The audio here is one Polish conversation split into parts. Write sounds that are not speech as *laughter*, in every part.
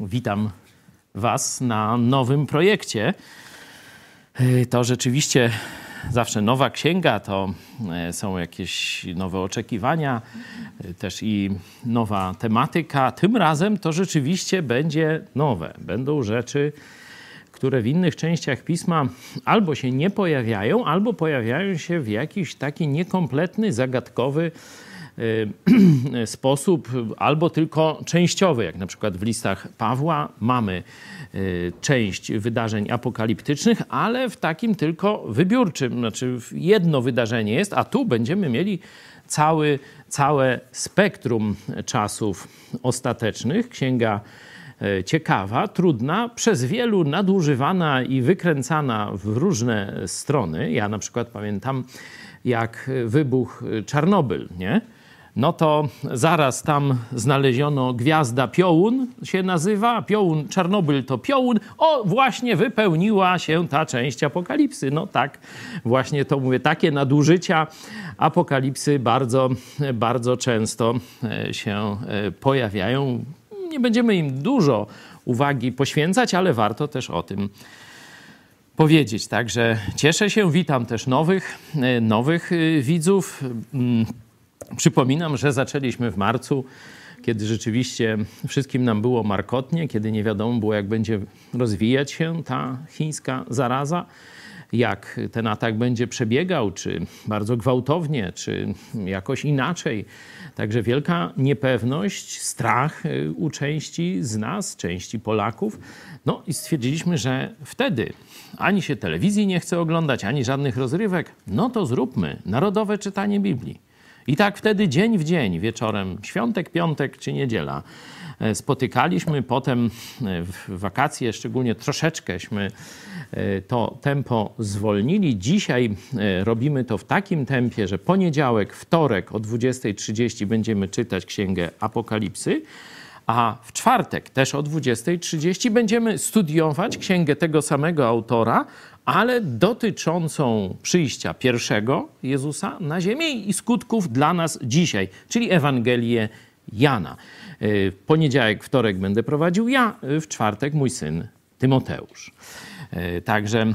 Witam Was na nowym projekcie. To rzeczywiście zawsze nowa księga, to e, są jakieś nowe oczekiwania, e, też i nowa tematyka. Tym razem to rzeczywiście będzie nowe. Będą rzeczy, które w innych częściach pisma albo się nie pojawiają, albo pojawiają się w jakiś taki niekompletny, zagadkowy e, *clears throat* sposób, albo tylko częściowy, jak na przykład w listach Pawła mamy część wydarzeń apokaliptycznych, ale w takim tylko wybiórczym, znaczy jedno wydarzenie jest, a tu będziemy mieli cały, całe spektrum czasów ostatecznych. Księga ciekawa, trudna, przez wielu nadużywana i wykręcana w różne strony. Ja na przykład pamiętam, jak wybuch Czarnobyl, nie? No to zaraz tam znaleziono gwiazda Piołun się nazywa, Piołun, Czarnobyl to Piołun, o właśnie wypełniła się ta część apokalipsy. No tak, właśnie to mówię, takie nadużycia apokalipsy bardzo, bardzo często e, się e, pojawiają. Nie będziemy im dużo uwagi poświęcać, ale warto też o tym powiedzieć. Także cieszę się, witam też nowych, e, nowych widzów. Przypominam, że zaczęliśmy w marcu, kiedy rzeczywiście wszystkim nam było markotnie, kiedy nie wiadomo było, jak będzie rozwijać się ta chińska zaraza, jak ten atak będzie przebiegał, czy bardzo gwałtownie, czy jakoś inaczej. Także wielka niepewność, strach y, u części z nas, części Polaków. No i stwierdziliśmy, że wtedy ani się telewizji nie chce oglądać, ani żadnych rozrywek. No to zróbmy narodowe czytanie Biblii. I tak wtedy dzień w dzień, wieczorem, świątek, piątek czy niedziela, e, spotykaliśmy. Potem e, w wakacje szczególnie troszeczkęśmy e, to tempo zwolnili. Dzisiaj robimy to w takim tempie, że poniedziałek, wtorek o 20.30 będziemy czytać Księgę Apokalipsy. A w czwartek, też o 20.30, będziemy studiować księgę tego samego autora, ale dotyczącą przyjścia pierwszego Jezusa na ziemię i skutków dla nas dzisiaj, czyli Ewangelię Jana. W poniedziałek, wtorek będę prowadził ja, w czwartek mój syn Tymoteusz. E, także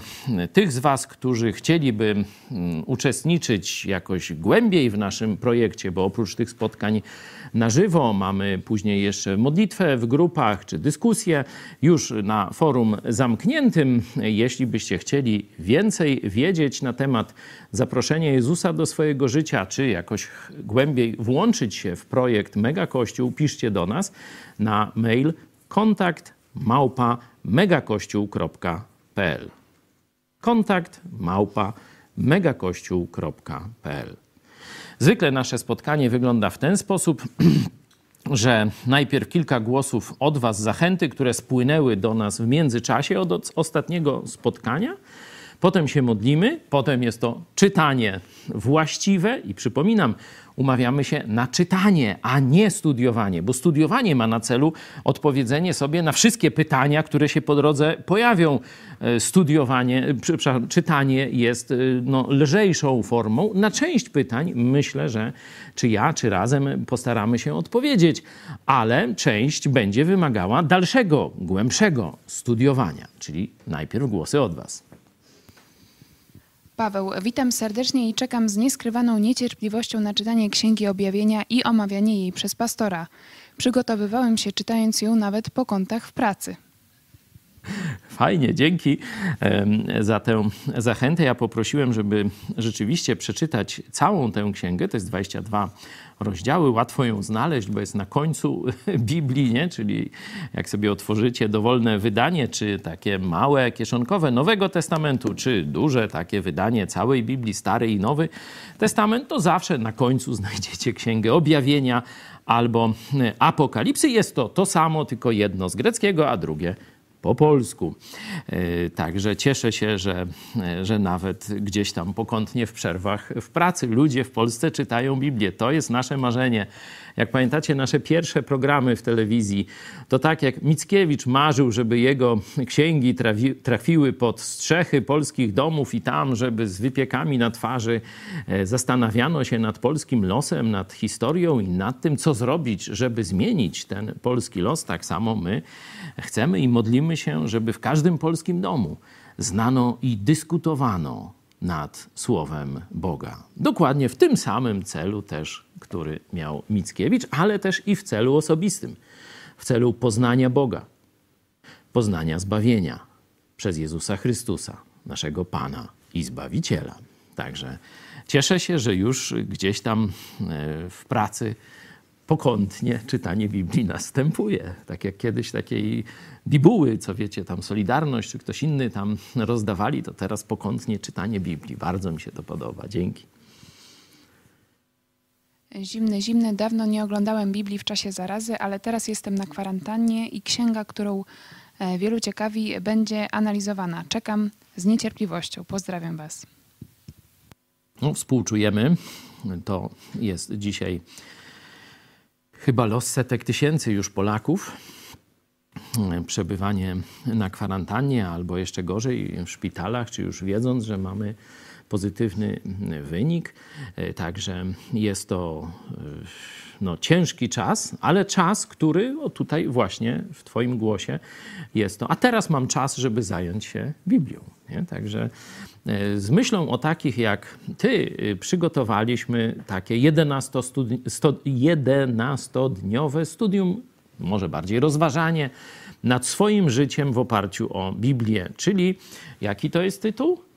tych z Was, którzy chcieliby mm, uczestniczyć jakoś głębiej w naszym projekcie, bo oprócz tych spotkań na żywo mamy później jeszcze modlitwę w grupach czy dyskusję już na forum zamkniętym. Jeśli byście chcieli więcej wiedzieć na temat zaproszenia Jezusa do swojego życia, czy jakoś głębiej włączyć się w projekt Mega Kościół, piszcie do nas na mail kontakt małpa megakościół.pl. Kontakt małpa megakościół.pl. Zwykle nasze spotkanie wygląda w ten sposób, *clears throat* że najpierw kilka głosów od Was zachęty, które spłynęły do nas w międzyczasie od ostatniego spotkania. Potem się modlimy, potem jest to czytanie właściwe i przypominam, umawiamy się na czytanie, a nie studiowanie, bo studiowanie ma na celu odpowiedzenie sobie na wszystkie pytania, które się po drodze pojawią. E, studiowanie, e, czytanie jest e, no, lżejszą formą. Na część pytań myślę, że czy ja, czy razem postaramy się odpowiedzieć, ale część będzie wymagała dalszego, głębszego studiowania, czyli najpierw głosy od Was. Paweł, witam serdecznie i czekam z nieskrywaną niecierpliwością na czytanie Księgi Objawienia i omawianie jej przez pastora. Przygotowywałem się czytając ją nawet po kątach w pracy. *laughs* Fajnie, dzięki za tę zachętę. Ja poprosiłem, żeby rzeczywiście przeczytać całą tę księgę. To jest 22 rozdziały. Łatwo ją znaleźć, bo jest na końcu *laughs* Biblii, nie? czyli jak sobie otworzycie dowolne wydanie, czy takie małe, kieszonkowe Nowego Testamentu, czy duże takie wydanie całej Biblii, Stary i Nowy Testament, to zawsze na końcu *laughs* znajdziecie księgę objawienia albo Apokalipsy. Jest to to samo, tylko jedno z greckiego, a drugie po polsku. E, także cieszę się, że, e, że nawet gdzieś tam pokątnie w przerwach w pracy ludzie w Polsce czytają Biblię. To jest nasze marzenie. Jak pamiętacie nasze pierwsze programy w telewizji, to tak jak Mickiewicz marzył, żeby jego księgi trafi, trafiły pod strzechy polskich domów i tam, żeby z wypiekami na twarzy e, zastanawiano się nad polskim losem, nad historią i nad tym, co zrobić, żeby zmienić ten polski los, tak samo my chcemy i modlimy się, żeby w każdym polskim domu znano i dyskutowano nad Słowem Boga. Dokładnie w tym samym celu też, który miał Mickiewicz, ale też i w celu osobistym, w celu poznania Boga, poznania zbawienia przez Jezusa Chrystusa, naszego Pana i Zbawiciela. Także cieszę się, że już gdzieś tam e, w pracy pokątnie czytanie Biblii następuje. Tak jak kiedyś takiej bibuły, co wiecie, tam Solidarność czy ktoś inny tam rozdawali, to teraz pokątnie czytanie Biblii. Bardzo mi się to podoba. Dzięki. Zimny, zimny. Dawno nie oglądałem Biblii w czasie zarazy, ale teraz jestem na kwarantannie i księga, którą e, wielu ciekawi, będzie analizowana. Czekam z niecierpliwością. Pozdrawiam Was. No, współczujemy. To jest dzisiaj chyba los setek tysięcy już Polaków. Przebywanie na kwarantannie albo jeszcze gorzej w szpitalach, czy już wiedząc, że mamy pozytywny wynik. Także jest to no, ciężki czas, ale czas, który o tutaj właśnie w Twoim głosie jest to. A teraz mam czas, żeby zająć się Biblią. Nie? Także e, z myślą o takich jak Ty e, przygotowaliśmy takie 11-dniowe studium, może bardziej rozważanie nad swoim życiem w oparciu o Biblię. Czyli jaki to jest tytuł?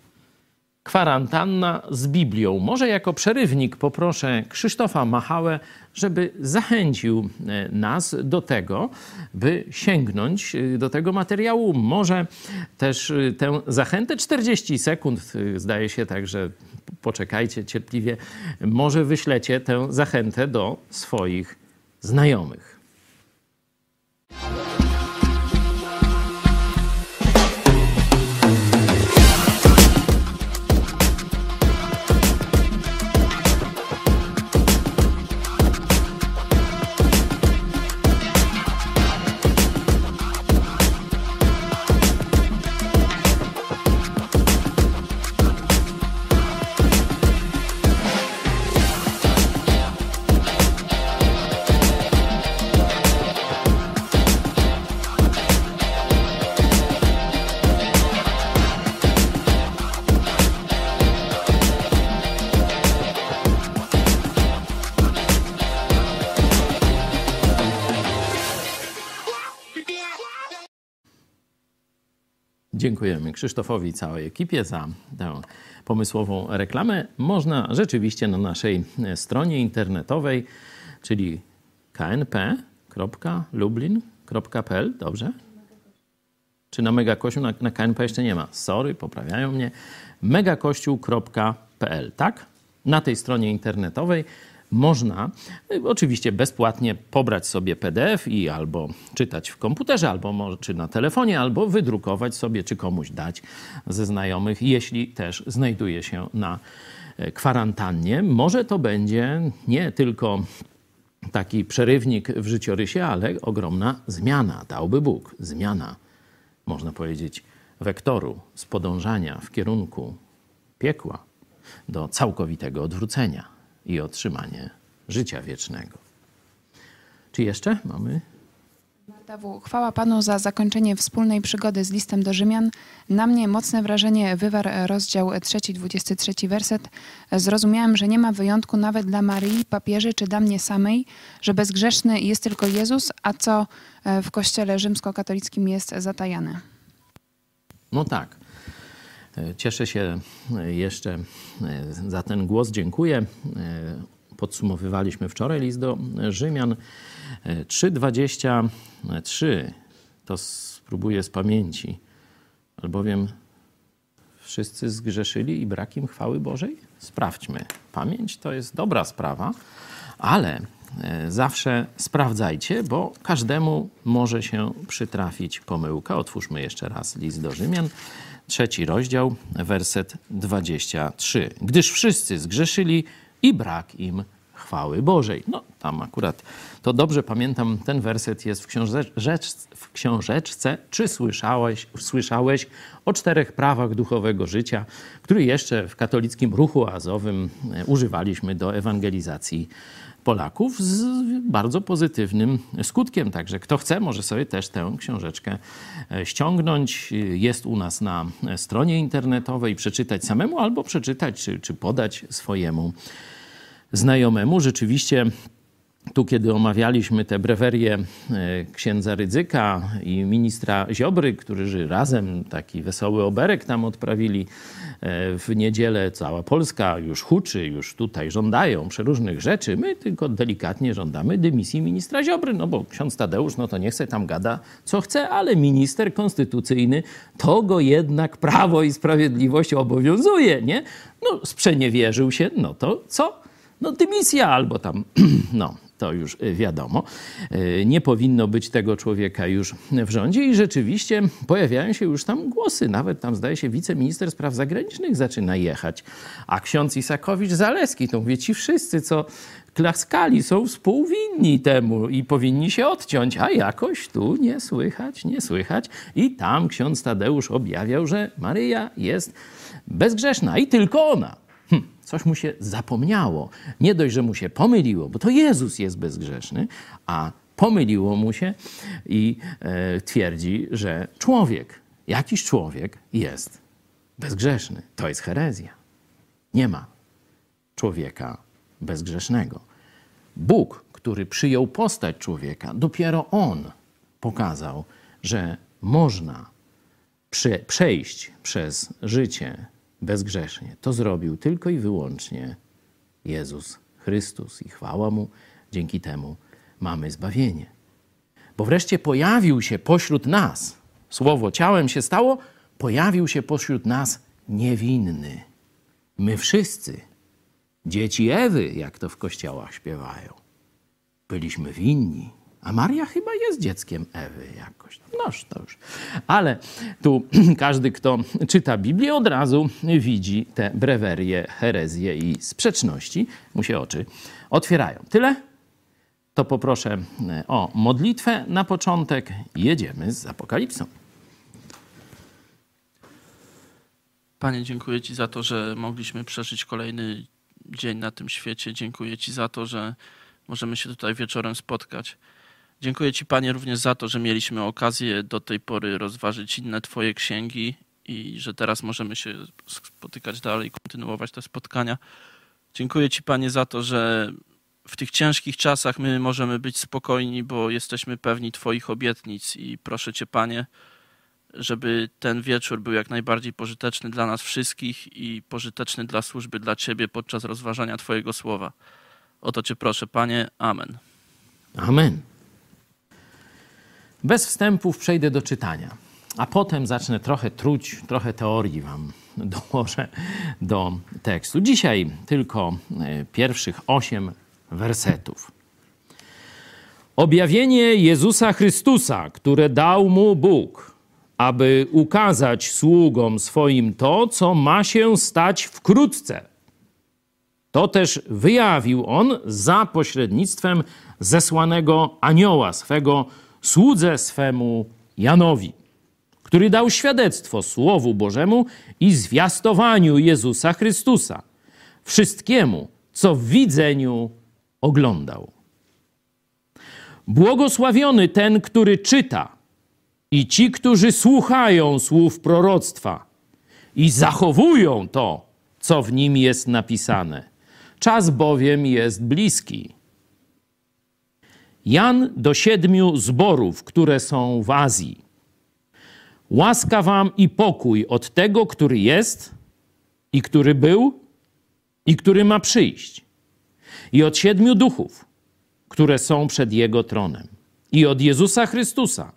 Kwarantanna z Biblią. Może jako przerywnik poproszę Krzysztofa Machałę, żeby zachęcił e, nas do tego, by sięgnąć e, do tego materiału. Może też e, tę zachętę 40 sekund, zdaje się tak, że poczekajcie cierpliwie, może wyślecie tę zachętę do swoich znajomych. Dziękujemy Krzysztofowi i całej ekipie za tę pomysłową reklamę. Można rzeczywiście na naszej stronie internetowej, czyli knp.lublin.pl, dobrze? Czy na Megakościół? Na, na KNP jeszcze nie ma. Sorry, poprawiają mnie. megakościół.pl, tak? Na tej stronie internetowej można y, oczywiście bezpłatnie pobrać sobie PDF i albo czytać w komputerze, albo czy na telefonie, albo wydrukować sobie, czy komuś dać ze znajomych, jeśli też znajduje się na e, kwarantannie. Może to będzie nie tylko taki przerywnik w życiorysie, ale ogromna zmiana, dałby Bóg, zmiana, można powiedzieć, wektoru z podążania w kierunku piekła do całkowitego odwrócenia i otrzymanie życia wiecznego. Czy jeszcze mamy? Marta W. Chwała Panu za zakończenie wspólnej przygody z listem do Rzymian. Na mnie mocne wrażenie wywarł rozdział 3, 23 werset. Zrozumiałem, że nie ma wyjątku nawet dla Maryi, papieży czy dla mnie samej, że bezgrzeszny jest tylko Jezus, a co w kościele rzymskokatolickim jest zatajane. No tak. Cieszę się jeszcze za ten głos. Dziękuję. Podsumowywaliśmy wczoraj list do Rzymian 3:23. To spróbuję z pamięci, albowiem wszyscy zgrzeszyli i brak im chwały Bożej? Sprawdźmy. Pamięć to jest dobra sprawa, ale e, zawsze sprawdzajcie, bo każdemu może się przytrafić pomyłka. Otwórzmy jeszcze raz list do Rzymian, trzeci rozdział, werset 23. Gdyż wszyscy zgrzeszyli i brak im chwały Bożej. No, tam akurat to dobrze pamiętam, ten werset jest w, w książeczce. Czy słyszałeś, słyszałeś o czterech prawach duchowego życia, który jeszcze w katolickim ruchu oazowym e, używaliśmy do ewangelizacji Polaków z bardzo pozytywnym skutkiem. Także kto chce, może sobie też tę książeczkę e, ściągnąć. Jest u nas na stronie internetowej, przeczytać samemu albo przeczytać czy, czy podać swojemu znajomemu. Rzeczywiście tu, kiedy omawialiśmy te brewerie e, księdza Rydzyka i ministra Ziobry, którzy razem taki wesoły oberek tam odprawili e, w niedzielę, cała Polska już huczy, już tutaj żądają przeróżnych rzeczy. My tylko delikatnie żądamy dymisji ministra Ziobry, no bo ksiądz Tadeusz, no to nie chce tam gada co chce, ale minister konstytucyjny, to go jednak Prawo i Sprawiedliwość obowiązuje, nie? No sprzeniewierzył się, no to co? No dymisja albo tam, *clears throat* no to już wiadomo. E, nie powinno być tego człowieka już w rządzie i rzeczywiście pojawiają się już tam głosy. Nawet tam zdaje się wiceminister spraw zagranicznych zaczyna jechać. A ksiądz Isakowicz-Zaleski, to mówię ci wszyscy, co klaskali, są współwinni temu i powinni się odciąć, a jakoś tu nie słychać, nie słychać. I tam ksiądz Tadeusz objawiał, że Maryja jest bezgrzeszna i tylko ona. Coś mu się zapomniało. Nie dość, że mu się pomyliło, bo to Jezus jest bezgrzeszny, a pomyliło mu się i e, twierdzi, że człowiek, jakiś człowiek jest bezgrzeszny. To jest herezja. Nie ma człowieka bezgrzesznego. Bóg, który przyjął postać człowieka, dopiero on pokazał, że można prze, przejść przez życie bezgrzesznie. To zrobił tylko i wyłącznie Jezus Chrystus i chwała Mu. Dzięki temu mamy zbawienie. Bo wreszcie pojawił się pośród nas, słowo ciałem się stało, pojawił się pośród nas niewinny. My wszyscy, dzieci Ewy, jak to w kościołach śpiewają, byliśmy winni a Maria chyba jest dzieckiem Ewy jakoś. Noż to już. Ale tu *clears throat* każdy, kto czyta Biblię, od razu widzi te brewerie, herezje i sprzeczności. Mu się oczy otwierają. Tyle? To poproszę e, o modlitwę na początek. Jedziemy z Apokalipsą. Panie, dziękuję Ci za to, że mogliśmy przeżyć kolejny dzień na tym świecie. Dziękuję Ci za to, że możemy się tutaj wieczorem spotkać. Dziękuję Ci, Panie, również za to, że mieliśmy okazję do tej pory rozważyć inne Twoje księgi i że teraz możemy się spotykać dalej, kontynuować te spotkania. Dziękuję Ci, Panie, za to, że w tych ciężkich czasach my możemy być spokojni, bo jesteśmy pewni Twoich obietnic i proszę Cię, Panie, żeby ten wieczór był jak najbardziej pożyteczny dla nas wszystkich i pożyteczny dla służby, dla Ciebie podczas rozważania Twojego słowa. O to Cię proszę, Panie. Amen. Amen. Bez wstępów przejdę do czytania, a potem zacznę trochę truć, trochę teorii wam *laughs* dołożę do tekstu. Dzisiaj tylko e, pierwszych osiem wersetów. Objawienie Jezusa Chrystusa, które dał mu Bóg, aby ukazać sługom swoim to, co ma się stać wkrótce. To też wyjawił on za pośrednictwem zesłanego anioła swego, słudze swemu Janowi, który dał świadectwo Słowu Bożemu i zwiastowaniu Jezusa Chrystusa, wszystkiemu, co w widzeniu oglądał. Błogosławiony ten, który czyta, i ci, którzy słuchają słów proroctwa i zachowują to, co w nim jest napisane. Czas bowiem jest bliski. Jan do siedmiu zborów, które są w Azji. Łaska wam i pokój od tego, który jest i który był i który ma przyjść. I od siedmiu duchów, które są przed Jego tronem. I od Jezusa Chrystusa,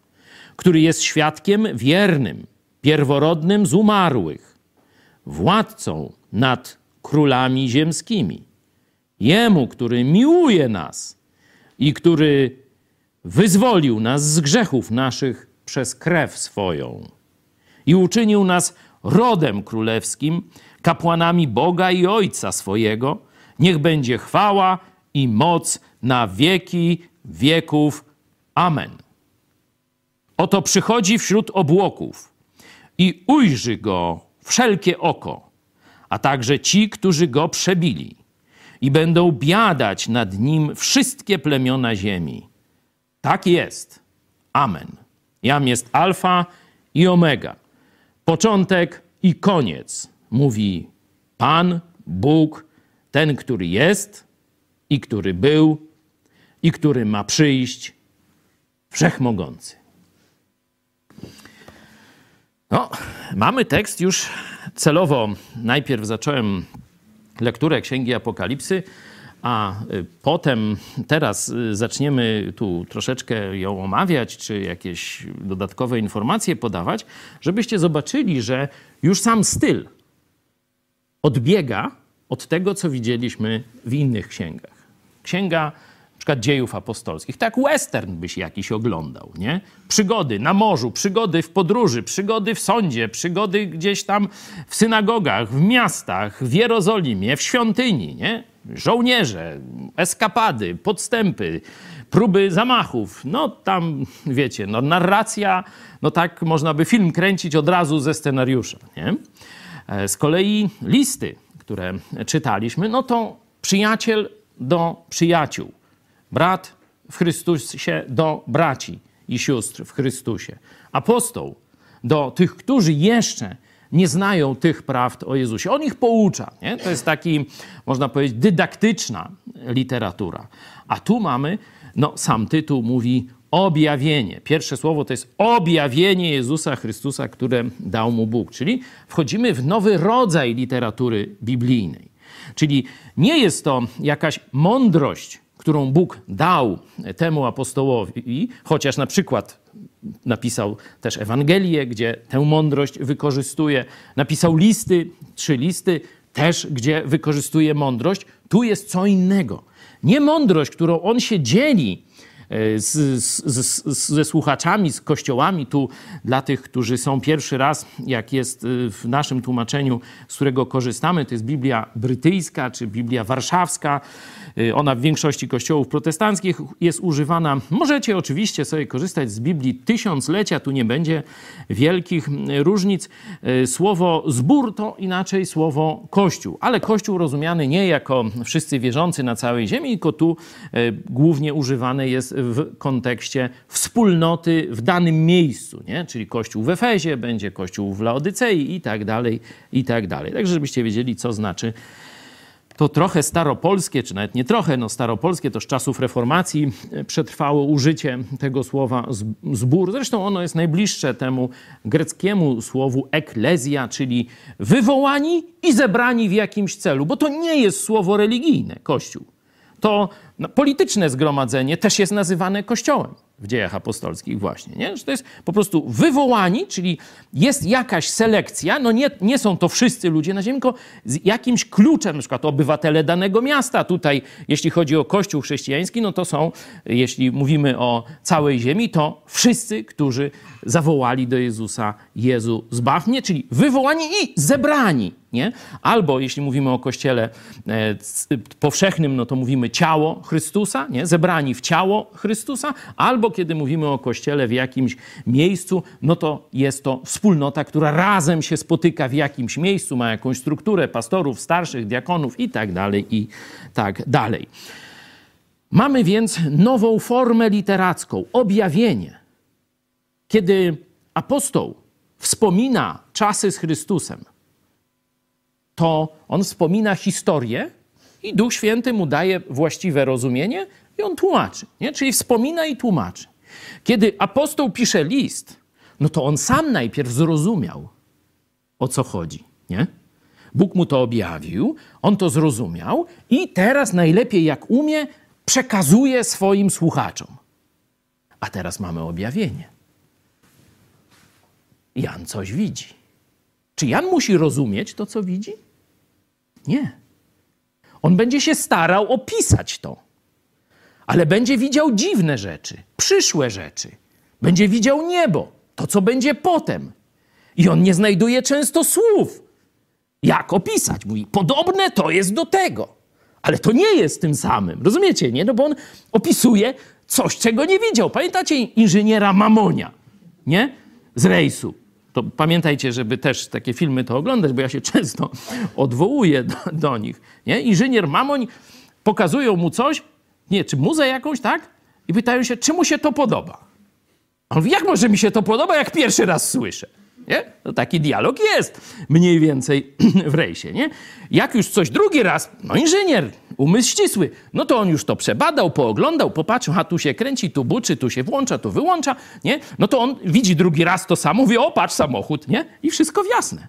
który jest świadkiem wiernym, pierworodnym z umarłych, władcą nad królami ziemskimi. Jemu, który miłuje nas – i który wyzwolił nas z grzechów naszych przez krew swoją i uczynił nas rodem królewskim, kapłanami Boga i Ojca swojego. Niech będzie chwała i moc na wieki wieków. Amen. Oto przychodzi wśród obłoków i ujrzy go wszelkie oko, a także ci, którzy go przebili, i będą biadać nad nim wszystkie plemiona ziemi. Tak jest. Amen. Jam jest Alfa i Omega, początek i koniec, mówi Pan, Bóg, ten, który jest i który był i który ma przyjść, wszechmogący. No, mamy tekst już celowo. Najpierw zacząłem lekturę Księgi Apokalipsy, a y, potem teraz y, zaczniemy tu troszeczkę ją omawiać, czy jakieś dodatkowe informacje podawać, żebyście zobaczyli, że już sam styl odbiega od tego, co widzieliśmy w innych księgach. Księga przykład dziejów apostolskich. Tak western byś jakiś oglądał, nie? Przygody na morzu, przygody w podróży, przygody w sądzie, przygody gdzieś tam w synagogach, w miastach, w Jerozolimie, w świątyni, nie? Żołnierze, eskapady, podstępy, próby zamachów. No tam, wiecie, no narracja, no tak można by film kręcić od razu ze scenariusza, nie? E, z kolei listy, które czytaliśmy, no to przyjaciel do przyjaciół brat w Chrystusie do braci i sióstr w Chrystusie. Apostoł do tych, którzy jeszcze nie znają tych prawd o Jezusie. On ich poucza. Nie? To jest taki, można powiedzieć, dydaktyczna literatura. A tu mamy, no sam tytuł mówi objawienie. Pierwsze słowo to jest objawienie Jezusa Chrystusa, które dał mu Bóg. Czyli wchodzimy w nowy rodzaj literatury biblijnej. Czyli nie jest to jakaś mądrość którą Bóg dał temu apostołowi, chociaż na przykład napisał też Ewangelię, gdzie tę mądrość wykorzystuje, napisał listy, trzy listy, też gdzie wykorzystuje mądrość, tu jest co innego. Nie mądrość, którą on się dzieli z, z, z, ze słuchaczami, z kościołami. Tu dla tych, którzy są pierwszy raz, jak jest e, w naszym tłumaczeniu, z którego korzystamy, to jest Biblia brytyjska czy Biblia warszawska. E, ona w większości kościołów protestanckich jest używana. Możecie oczywiście sobie korzystać z Biblii tysiąclecia, tu nie będzie wielkich różnic. Słowo zbór to inaczej słowo kościół, ale kościół rozumiany nie jako wszyscy wierzący na całej ziemi, tylko tu głównie używane jest w kontekście wspólnoty w danym miejscu, nie? czyli kościół w Efezie, będzie kościół w Laodycei i tak dalej, i tak dalej. Także żebyście wiedzieli, co znaczy to trochę staropolskie, czy nawet nie trochę, no staropolskie, to z czasów reformacji przetrwało użycie tego słowa zbór. Zresztą ono jest najbliższe temu greckiemu słowu eklezja, czyli wywołani i zebrani w jakimś celu, bo to nie jest słowo religijne, Kościół. To no, polityczne zgromadzenie też jest nazywane kościołem w dziejach apostolskich właśnie, nie? Że to jest po prostu wywołani, czyli jest jakaś selekcja, no nie, nie są to wszyscy ludzie na ziemi, tylko z jakimś kluczem, na przykład obywatele danego miasta. Tutaj, jeśli chodzi o kościół chrześcijański, no to są, jeśli mówimy o całej ziemi, to wszyscy, którzy zawołali do Jezusa, Jezu zbaw mnie, czyli wywołani i zebrani, nie? Albo jeśli mówimy o kościele e, powszechnym, no to mówimy ciało Chrystusa, nie? zebrani w ciało Chrystusa, albo kiedy mówimy o kościele w jakimś miejscu, no to jest to wspólnota, która razem się spotyka w jakimś miejscu, ma jakąś strukturę pastorów, starszych, diakonów i tak dalej, i tak dalej. Mamy więc nową formę literacką, objawienie. Kiedy apostoł wspomina czasy z Chrystusem, to on wspomina historię i Duch Święty mu daje właściwe rozumienie i on tłumaczy. Nie? Czyli wspomina i tłumaczy. Kiedy apostoł pisze list, no to on sam najpierw zrozumiał, o co chodzi. Nie? Bóg mu to objawił, on to zrozumiał i teraz najlepiej jak umie, przekazuje swoim słuchaczom. A teraz mamy objawienie. Jan coś widzi. Czy Jan musi rozumieć to, co widzi? Nie. On będzie się starał opisać to. Ale będzie widział dziwne rzeczy, przyszłe rzeczy. Będzie widział niebo, to co będzie potem. I on nie znajduje często słów. Jak opisać? Mówi, podobne to jest do tego, ale to nie jest tym samym. Rozumiecie, nie? No bo on opisuje coś, czego nie widział. Pamiętacie inżyniera Mamonia, nie? Z rejsu. To pamiętajcie, żeby też takie filmy to oglądać, bo ja się często *laughs* odwołuję do, do nich. Nie? Inżynier Mamoń pokazują mu coś, nie, czy muzę jakąś, tak? I pytają się, czy mu się to podoba. On mówi, jak może mi się to podoba, jak pierwszy raz słyszę? Nie? No taki dialog jest mniej więcej *clears throat* w rejsie, nie? Jak już coś drugi raz, no inżynier, umysł ścisły, no to on już to przebadał, pooglądał, popatrzył, a tu się kręci, tu buczy, tu się włącza, tu wyłącza, nie? No to on widzi drugi raz to samo, mówi, o patrz samochód, nie? I wszystko jasne.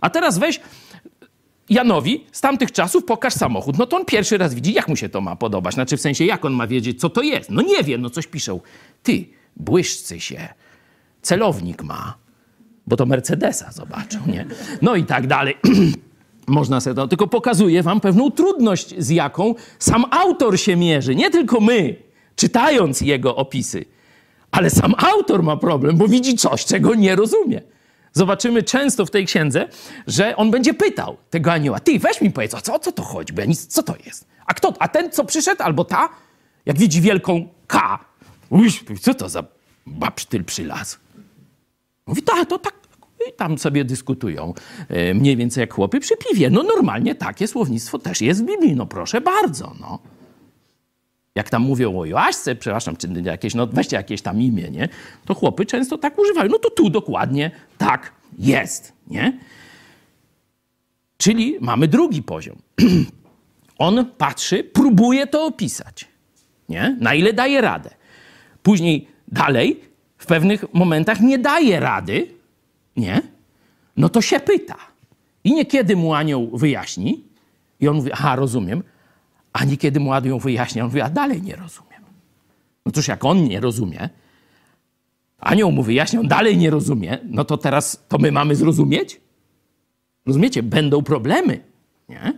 A teraz weź Janowi z tamtych czasów pokaż samochód. No to on pierwszy raz widzi, jak mu się to ma podobać. Znaczy w sensie, jak on ma wiedzieć, co to jest. No nie wie, no coś piszą. Ty, błyszcy się, celownik ma, bo to Mercedesa zobaczą, nie? No i tak dalej. *clears throat* Można sobie to, tylko pokazuje wam pewną trudność, z jaką sam autor się mierzy. Nie tylko my, czytając jego opisy, ale sam autor ma problem, bo widzi coś, czego nie rozumie. Zobaczymy często w tej księdze, że on będzie pytał tego anioła, ty weź mi powiedz, o co, o co to chodzi, bo ja nic, co to jest? A kto, a ten, co przyszedł, albo ta, jak widzi wielką K, Uś, co to za babsztyl przylazł? Mówi, tak, to tak. I tam sobie dyskutują e, mniej więcej jak chłopy przy piwie. No normalnie takie słownictwo też jest w Biblii, no proszę bardzo, no. Jak tam mówią o Joaszce, przepraszam, czy jakieś, no weźcie jakieś tam imię, nie? To chłopy często tak używają. No to tu dokładnie tak jest, nie? Czyli mamy drugi poziom. *clears throat* On patrzy, próbuje to opisać, nie? Na ile daje radę. Później dalej, w pewnych momentach nie daje rady, nie? No to się pyta. I niekiedy mu anioł wyjaśni, i on mówi, aha, rozumiem, a niekiedy mu anioł wyjaśnia, on mówi, a dalej nie rozumiem. No toż jak on nie rozumie, anioł mu wyjaśnia, on dalej nie rozumie, no to teraz to my mamy zrozumieć? Rozumiecie? Będą problemy, nie?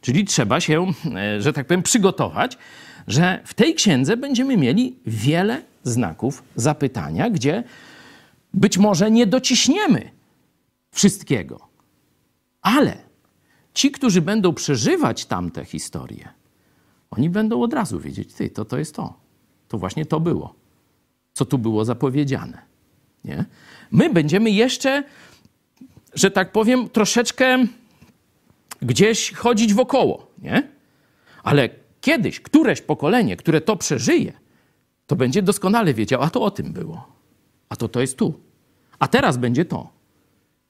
Czyli trzeba się, e, że tak powiem, przygotować, że w tej księdze będziemy mieli wiele znaków zapytania, gdzie być może nie dociśniemy wszystkiego, ale ci, którzy będą przeżywać tamte historie, oni będą od razu wiedzieć, ty, to to jest to. To właśnie to było, co tu było zapowiedziane. Nie? My będziemy jeszcze, że tak powiem, troszeczkę gdzieś chodzić wokoło, nie? Ale kiedyś któreś pokolenie, które to przeżyje, to będzie doskonale wiedział, a to o tym było. A to to jest tu. A teraz będzie to.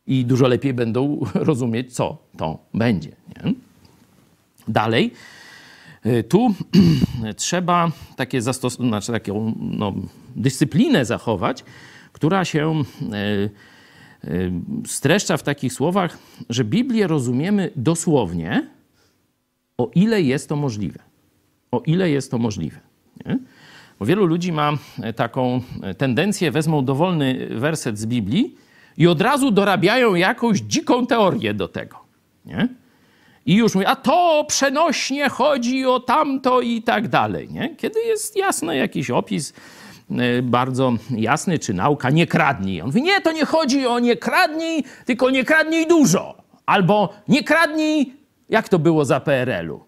I dużo lepiej będą *laughs* rozumieć, co to będzie. Nie? Dalej, tu *clears throat* trzeba takie zastos- znaczy taką no, dyscyplinę zachować, która się y, y, streszcza w takich słowach, że Biblię rozumiemy dosłownie, o ile jest to możliwe. O ile jest to możliwe. Nie? Bo wielu ludzi ma taką tendencję, wezmą dowolny werset z Biblii i od razu dorabiają jakąś dziką teorię do tego. Nie? I już mówię, a to przenośnie chodzi o tamto i tak dalej. Nie? Kiedy jest jasny jakiś opis, y, bardzo jasny, czy nauka, nie kradnij. On mówi, nie, to nie chodzi o nie kradnij, tylko nie kradnij dużo. Albo nie kradnij, jak to było za PRL-u.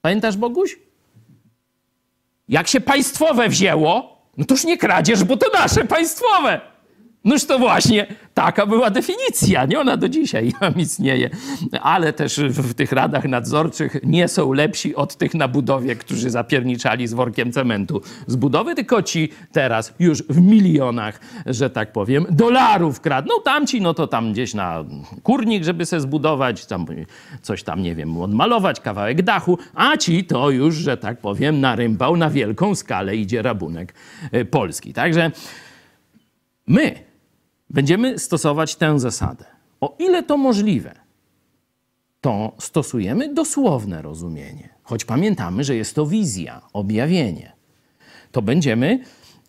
Pamiętasz, Boguś? Jak się państwowe wzięło, no to już nie kradzież, bo to nasze państwowe. Noż to właśnie taka była definicja, nie ona do dzisiaj *laughs* istnieje. Ale też w tych radach nadzorczych nie są lepsi od tych na budowie, którzy zapierniczali z workiem cementu z budowy, tylko ci teraz już w milionach, że tak powiem, dolarów kradną. Tamci, no to tam gdzieś na kurnik, żeby se zbudować, tam coś tam, nie wiem, odmalować, kawałek dachu, a ci to już, że tak powiem, na rympał, na wielką skalę idzie rabunek y, polski. Także my będziemy stosować tę zasadę. O ile to możliwe, to stosujemy dosłowne rozumienie, choć pamiętamy, że jest to wizja, objawienie. To będziemy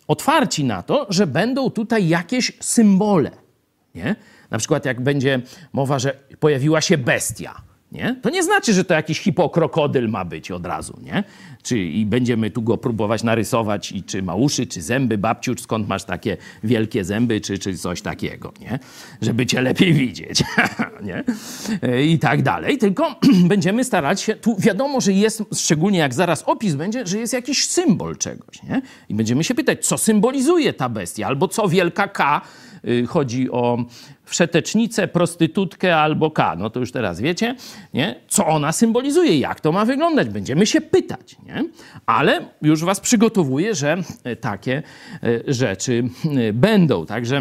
otwarci na to, że będą tutaj jakieś symbole. Nie? Na przykład, jak będzie mowa, że pojawiła się bestia, nie? To nie znaczy, że to jakiś hipokrokodyl ma być od razu, nie? Czy i będziemy tu go próbować narysować, i czy ma uszy, czy zęby, babciu, skąd masz takie wielkie zęby, czy, czy coś takiego, nie? Żeby cię lepiej widzieć, *laughs* nie? E, I tak dalej. Tylko *clears throat* będziemy starać się, tu wiadomo, że jest, szczególnie jak zaraz opis będzie, że jest jakiś symbol czegoś, nie? I będziemy się pytać, co symbolizuje ta bestia, albo co wielka K chodzi o wszetecznicę, prostytutkę albo K. No to już teraz wiecie, nie? co ona symbolizuje, jak to ma wyglądać. Będziemy się pytać. Nie? Ale już was przygotowuję, że e, takie e, rzeczy e, będą. Także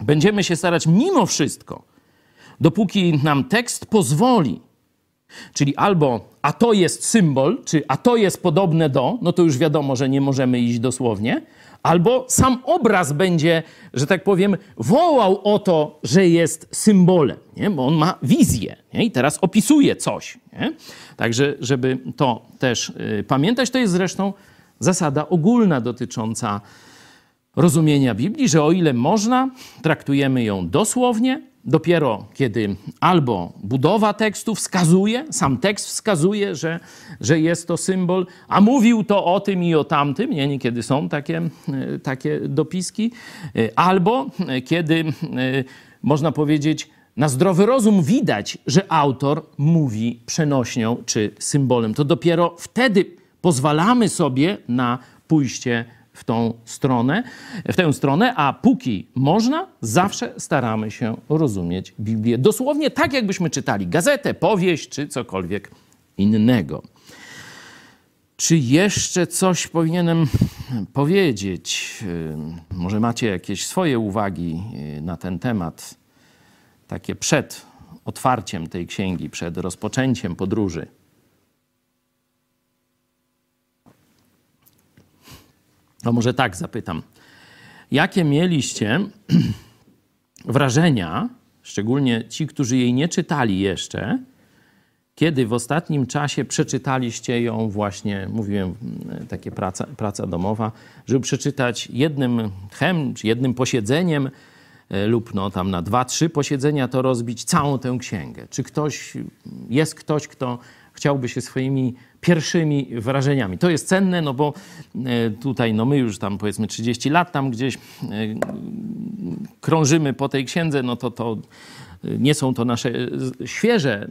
będziemy się starać mimo wszystko, dopóki nam tekst pozwoli, Czyli albo a to jest symbol, czy a to jest podobne do, no to już wiadomo, że nie możemy iść dosłownie, albo sam obraz będzie, że tak powiem, wołał o to, że jest symbolem, nie? bo on ma wizję nie? i teraz opisuje coś. Nie? Także, żeby to też y, pamiętać, to jest zresztą zasada ogólna dotycząca rozumienia Biblii, że o ile można, traktujemy ją dosłownie, dopiero kiedy albo budowa tekstu wskazuje, sam tekst wskazuje, że, że jest to symbol, a mówił to o tym i o tamtym, nie, niekiedy są takie, e, takie dopiski, e, albo kiedy e, można powiedzieć, na zdrowy rozum widać, że autor mówi przenośnią czy symbolem. To dopiero wtedy pozwalamy sobie na pójście w tą stronę, w tę stronę, a póki można, zawsze staramy się rozumieć Biblię dosłownie tak, jakbyśmy czytali gazetę, powieść czy cokolwiek innego. Czy jeszcze coś powinienem powiedzieć? Może macie jakieś swoje uwagi na ten temat, takie przed otwarciem tej księgi, przed rozpoczęciem podróży? No może tak zapytam. Jakie mieliście *clears throat* wrażenia, szczególnie ci, którzy jej nie czytali jeszcze, kiedy w ostatnim czasie przeczytaliście ją właśnie, mówiłem, takie praca, praca domowa, żeby przeczytać jednym chem, czy jednym posiedzeniem e, lub no tam na dwa, trzy posiedzenia to rozbić całą tę księgę. Czy ktoś, jest ktoś, kto chciałby się swoimi pierwszymi wrażeniami. To jest cenne, no bo e, tutaj no my już tam powiedzmy 30 lat tam gdzieś e, krążymy po tej księdze, no to to nie są to nasze świeże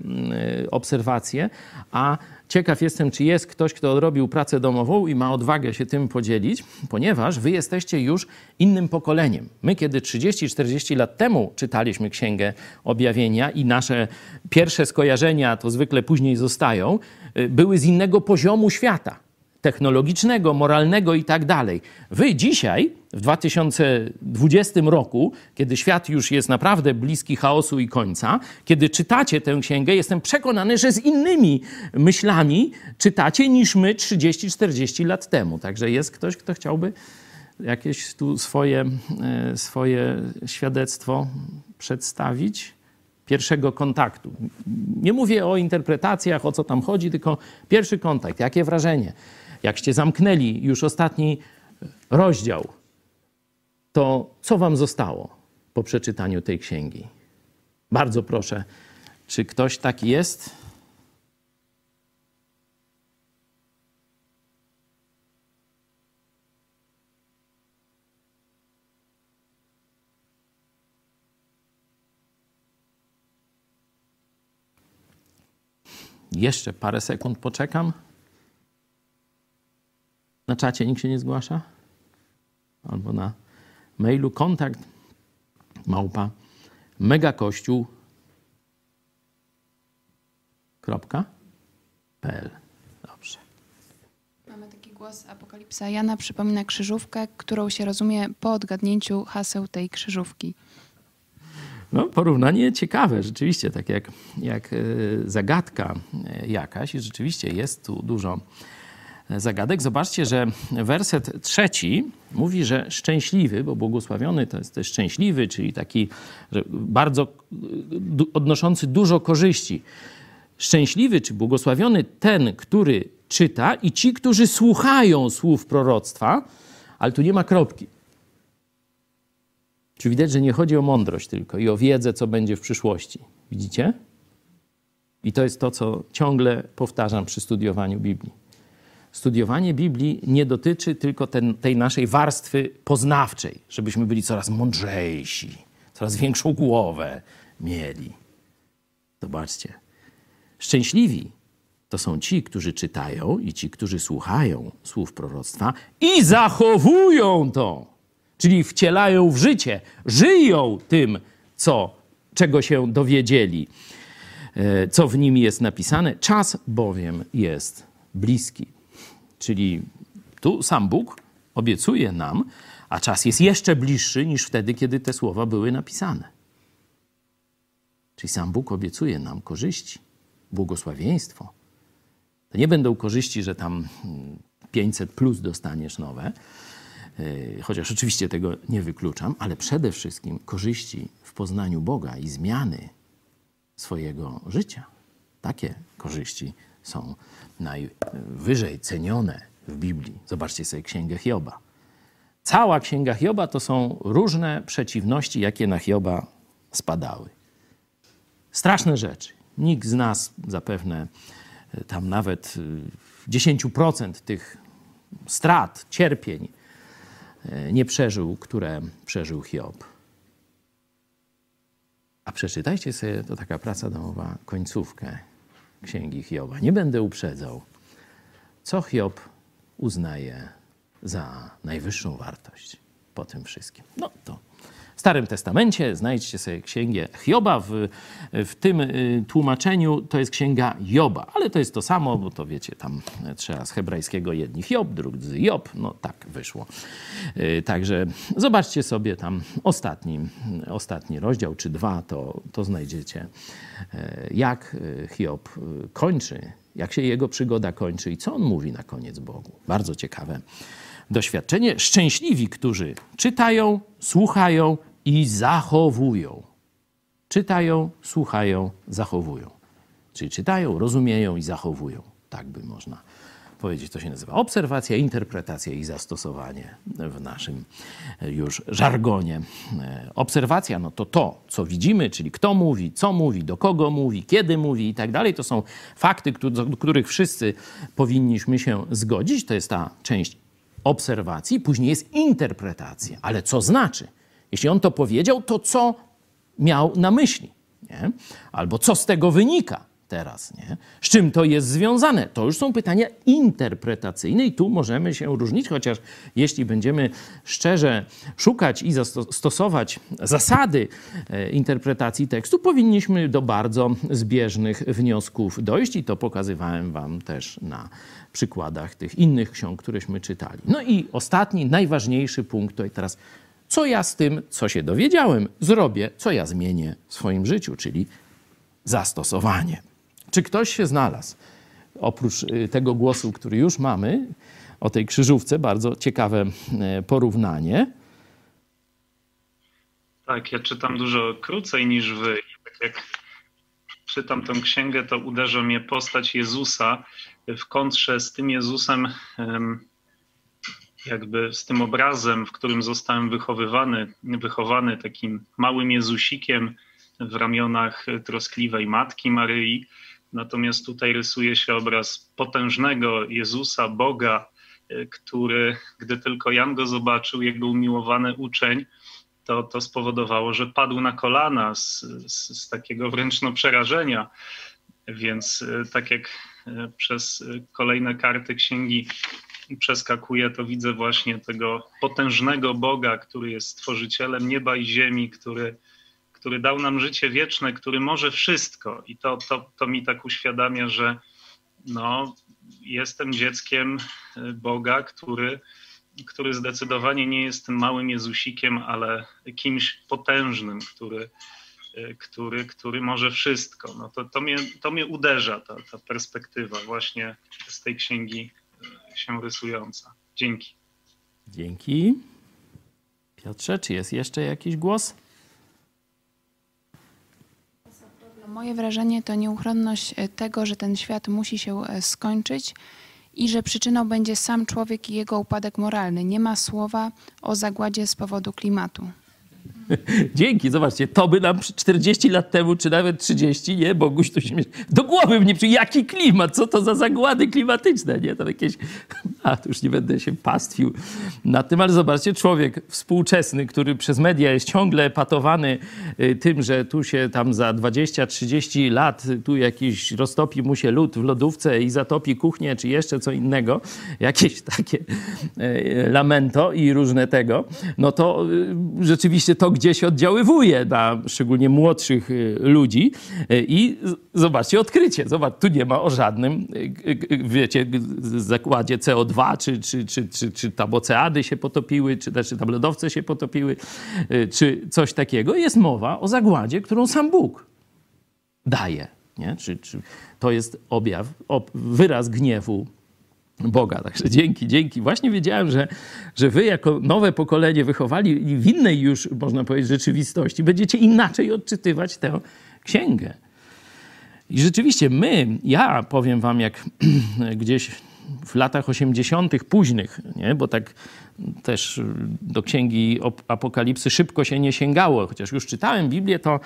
obserwacje, a ciekaw jestem, czy jest ktoś, kto odrobił pracę domową i ma odwagę się tym podzielić, ponieważ wy jesteście już innym pokoleniem. My, kiedy 30-40 lat temu czytaliśmy Księgę Objawienia i nasze pierwsze skojarzenia, to zwykle później zostają, y, były z innego poziomu świata technologicznego, moralnego i tak dalej. Wy dzisiaj, w 2020 roku, kiedy świat już jest naprawdę bliski chaosu i końca, kiedy czytacie tę księgę, jestem przekonany, że z innymi myślami czytacie niż my 30-40 lat temu. Także jest ktoś, kto chciałby jakieś tu swoje, e, swoje świadectwo przedstawić pierwszego kontaktu. Nie mówię o interpretacjach, o co tam chodzi, tylko pierwszy kontakt. Jakie wrażenie? jakście zamknęli już ostatni rozdział, to co wam zostało po przeczytaniu tej księgi? Bardzo proszę, czy ktoś taki jest? Jeszcze parę sekund poczekam. Na czacie nikt się nie zgłasza? Albo na mailu kontakt małpa megakościół.pl Dobrze. Mamy taki głos Apokalipsa Jana przypomina krzyżówkę, którą się rozumie po odgadnięciu haseł tej krzyżówki. No, porównanie ciekawe, rzeczywiście, tak jak, jak e, zagadka e, jakaś i rzeczywiście jest tu dużo zagadek. Zobaczcie, że werset trzeci mówi, że szczęśliwy, bo błogosławiony to jest też szczęśliwy, czyli taki bardzo odnoszący dużo korzyści. Szczęśliwy czy błogosławiony ten, który czyta i ci, którzy słuchają słów proroctwa, ale tu nie ma kropki. Czy widać, że nie chodzi o mądrość tylko i o wiedzę, co będzie w przyszłości. Widzicie? I to jest to, co ciągle powtarzam przy studiowaniu Biblii. Studiowanie Biblii nie dotyczy tylko ten, tej naszej warstwy poznawczej, żebyśmy byli coraz mądrzejsi, coraz większą głowę mieli. Zobaczcie. Szczęśliwi to są ci, którzy czytają i ci, którzy słuchają słów proroctwa i zachowują to, czyli wcielają w życie, żyją tym, co, czego się dowiedzieli, e, co w nim jest napisane. Czas bowiem jest bliski. Czyli tu sam Bóg obiecuje nam, a czas jest jeszcze bliższy niż wtedy, kiedy te słowa były napisane. Czyli sam Bóg obiecuje nam korzyści, błogosławieństwo. To nie będą korzyści, że tam 500 plus dostaniesz nowe, yy, chociaż oczywiście tego nie wykluczam, ale przede wszystkim korzyści w poznaniu Boga i zmiany swojego życia. Takie korzyści są najwyżej cenione w Biblii. Zobaczcie sobie Księgę Hioba. Cała Księga Hioba to są różne przeciwności, jakie na Hioba spadały. Straszne rzeczy. Nikt z nas zapewne e, tam nawet 10% e, tych strat, cierpień e, nie przeżył, które przeżył Hiob. A przeczytajcie sobie, to taka praca domowa, końcówkę księgi Hioba. Nie będę uprzedzał, co Hiob uznaje za najwyższą wartość po tym wszystkim. No to Starym Testamencie znajdźcie sobie księgę Hioba. W, w tym y, tłumaczeniu to jest księga Joba, ale to jest to samo, bo to wiecie, tam trzeba z hebrajskiego jedni Hiob, drudzy Job. No tak wyszło. Y, także zobaczcie sobie tam ostatni, ostatni rozdział, czy dwa, to, to znajdziecie, y, jak Hiob kończy, jak się jego przygoda kończy i co on mówi na koniec Bogu. Bardzo ciekawe doświadczenie. Szczęśliwi, którzy czytają, słuchają i zachowują. Czytają, słuchają, zachowują. Czyli czytają, rozumieją i zachowują. Tak by można powiedzieć. To się nazywa obserwacja, interpretacja i zastosowanie w naszym już żargonie. Obserwacja no to to, co widzimy, czyli kto mówi, co mówi, do kogo mówi, kiedy mówi i tak dalej. To są fakty, do których wszyscy powinniśmy się zgodzić. To jest ta część obserwacji, później jest interpretacja. Ale co znaczy? Jeśli on to powiedział, to co miał na myśli? Nie? Albo co z tego wynika teraz? Nie? Z czym to jest związane? To już są pytania interpretacyjne i tu możemy się różnić, chociaż jeśli będziemy szczerze szukać i stosować zasady e, interpretacji tekstu, powinniśmy do bardzo zbieżnych wniosków dojść i to pokazywałem wam też na przykładach tych innych ksiąg, któreśmy czytali. No i ostatni, najważniejszy punkt to teraz, co ja z tym, co się dowiedziałem, zrobię, co ja zmienię w swoim życiu, czyli zastosowanie. Czy ktoś się znalazł, oprócz y, tego głosu, który już mamy, o tej krzyżówce, bardzo ciekawe e, porównanie. Tak, ja czytam dużo krócej niż wy. Tak jak czytam tę księgę, to uderza mnie postać Jezusa w kontrze z tym Jezusem, jakby z tym obrazem, w którym zostałem wychowywany, wychowany takim małym Jezusikiem w ramionach troskliwej matki Maryi. Natomiast tutaj rysuje się obraz potężnego Jezusa, Boga, e, który, gdy tylko Jan go zobaczył, jego umiłowany uczeń, to, to spowodowało, że padł na kolana z, z, z takiego wręcz no, przerażenia. Więc e, tak jak e, przez kolejne karty księgi przeskakuję, to widzę właśnie tego potężnego Boga, który jest stworzycielem nieba i ziemi, który, który dał nam życie wieczne, który może wszystko. I to, to, to mi tak uświadamia, że no, jestem dzieckiem e, Boga, który, który zdecydowanie nie jest tym małym Jezusikiem, ale kimś potężnym, który, e, który, który może wszystko. No to, to, mnie, to mnie uderza, ta, ta perspektywa właśnie z tej księgi się rysująca. Dzięki. Dzięki. Piotrze, czy jest jeszcze jakiś głos? Moje wrażenie to nieuchronność e, tego, że ten świat musi się e, skończyć i że przyczyną będzie sam człowiek i jego upadek moralny. Nie ma słowa o zagładzie z powodu klimatu. *laughs* Dzięki, zobaczcie, to by nam 40 lat temu, czy nawet 30, nie, Boguś tu się do głowy mnie przy jaki klimat, co to za zagłady klimatyczne, nie, to jakieś, *laughs* a tu już nie będę się pastwił na tym, ale zobaczcie, człowiek współczesny, który przez media jest ciągle patowany y, tym, że tu się tam za 20-30 lat tu jakiś roztopi mu się lód w lodówce i zatopi kuchnię, czy jeszcze co innego, *laughs* jakieś takie y, lamento i różne tego, no to y, rzeczywiście to gdzieś oddziaływuje na szczególnie młodszych ludzi i zobaczcie, odkrycie, zobacz, tu nie ma o żadnym, wiecie, zakładzie CO2, czy, czy, czy, czy, czy tam oceany się potopiły, czy też tam lodowce się potopiły, czy coś takiego. Jest mowa o zagładzie, którą sam Bóg daje. Nie? Czy, czy to jest objaw, ob, wyraz gniewu Boga. Także dzięki, dzięki. Właśnie wiedziałem, że, że wy jako nowe pokolenie wychowali w innej już, można powiedzieć, rzeczywistości, będziecie inaczej odczytywać tę księgę. I rzeczywiście my, ja powiem wam, jak *clears throat* gdzieś w latach 80. późnych, nie? bo tak też do księgi Apokalipsy szybko się nie sięgało, chociaż już czytałem Biblię, to,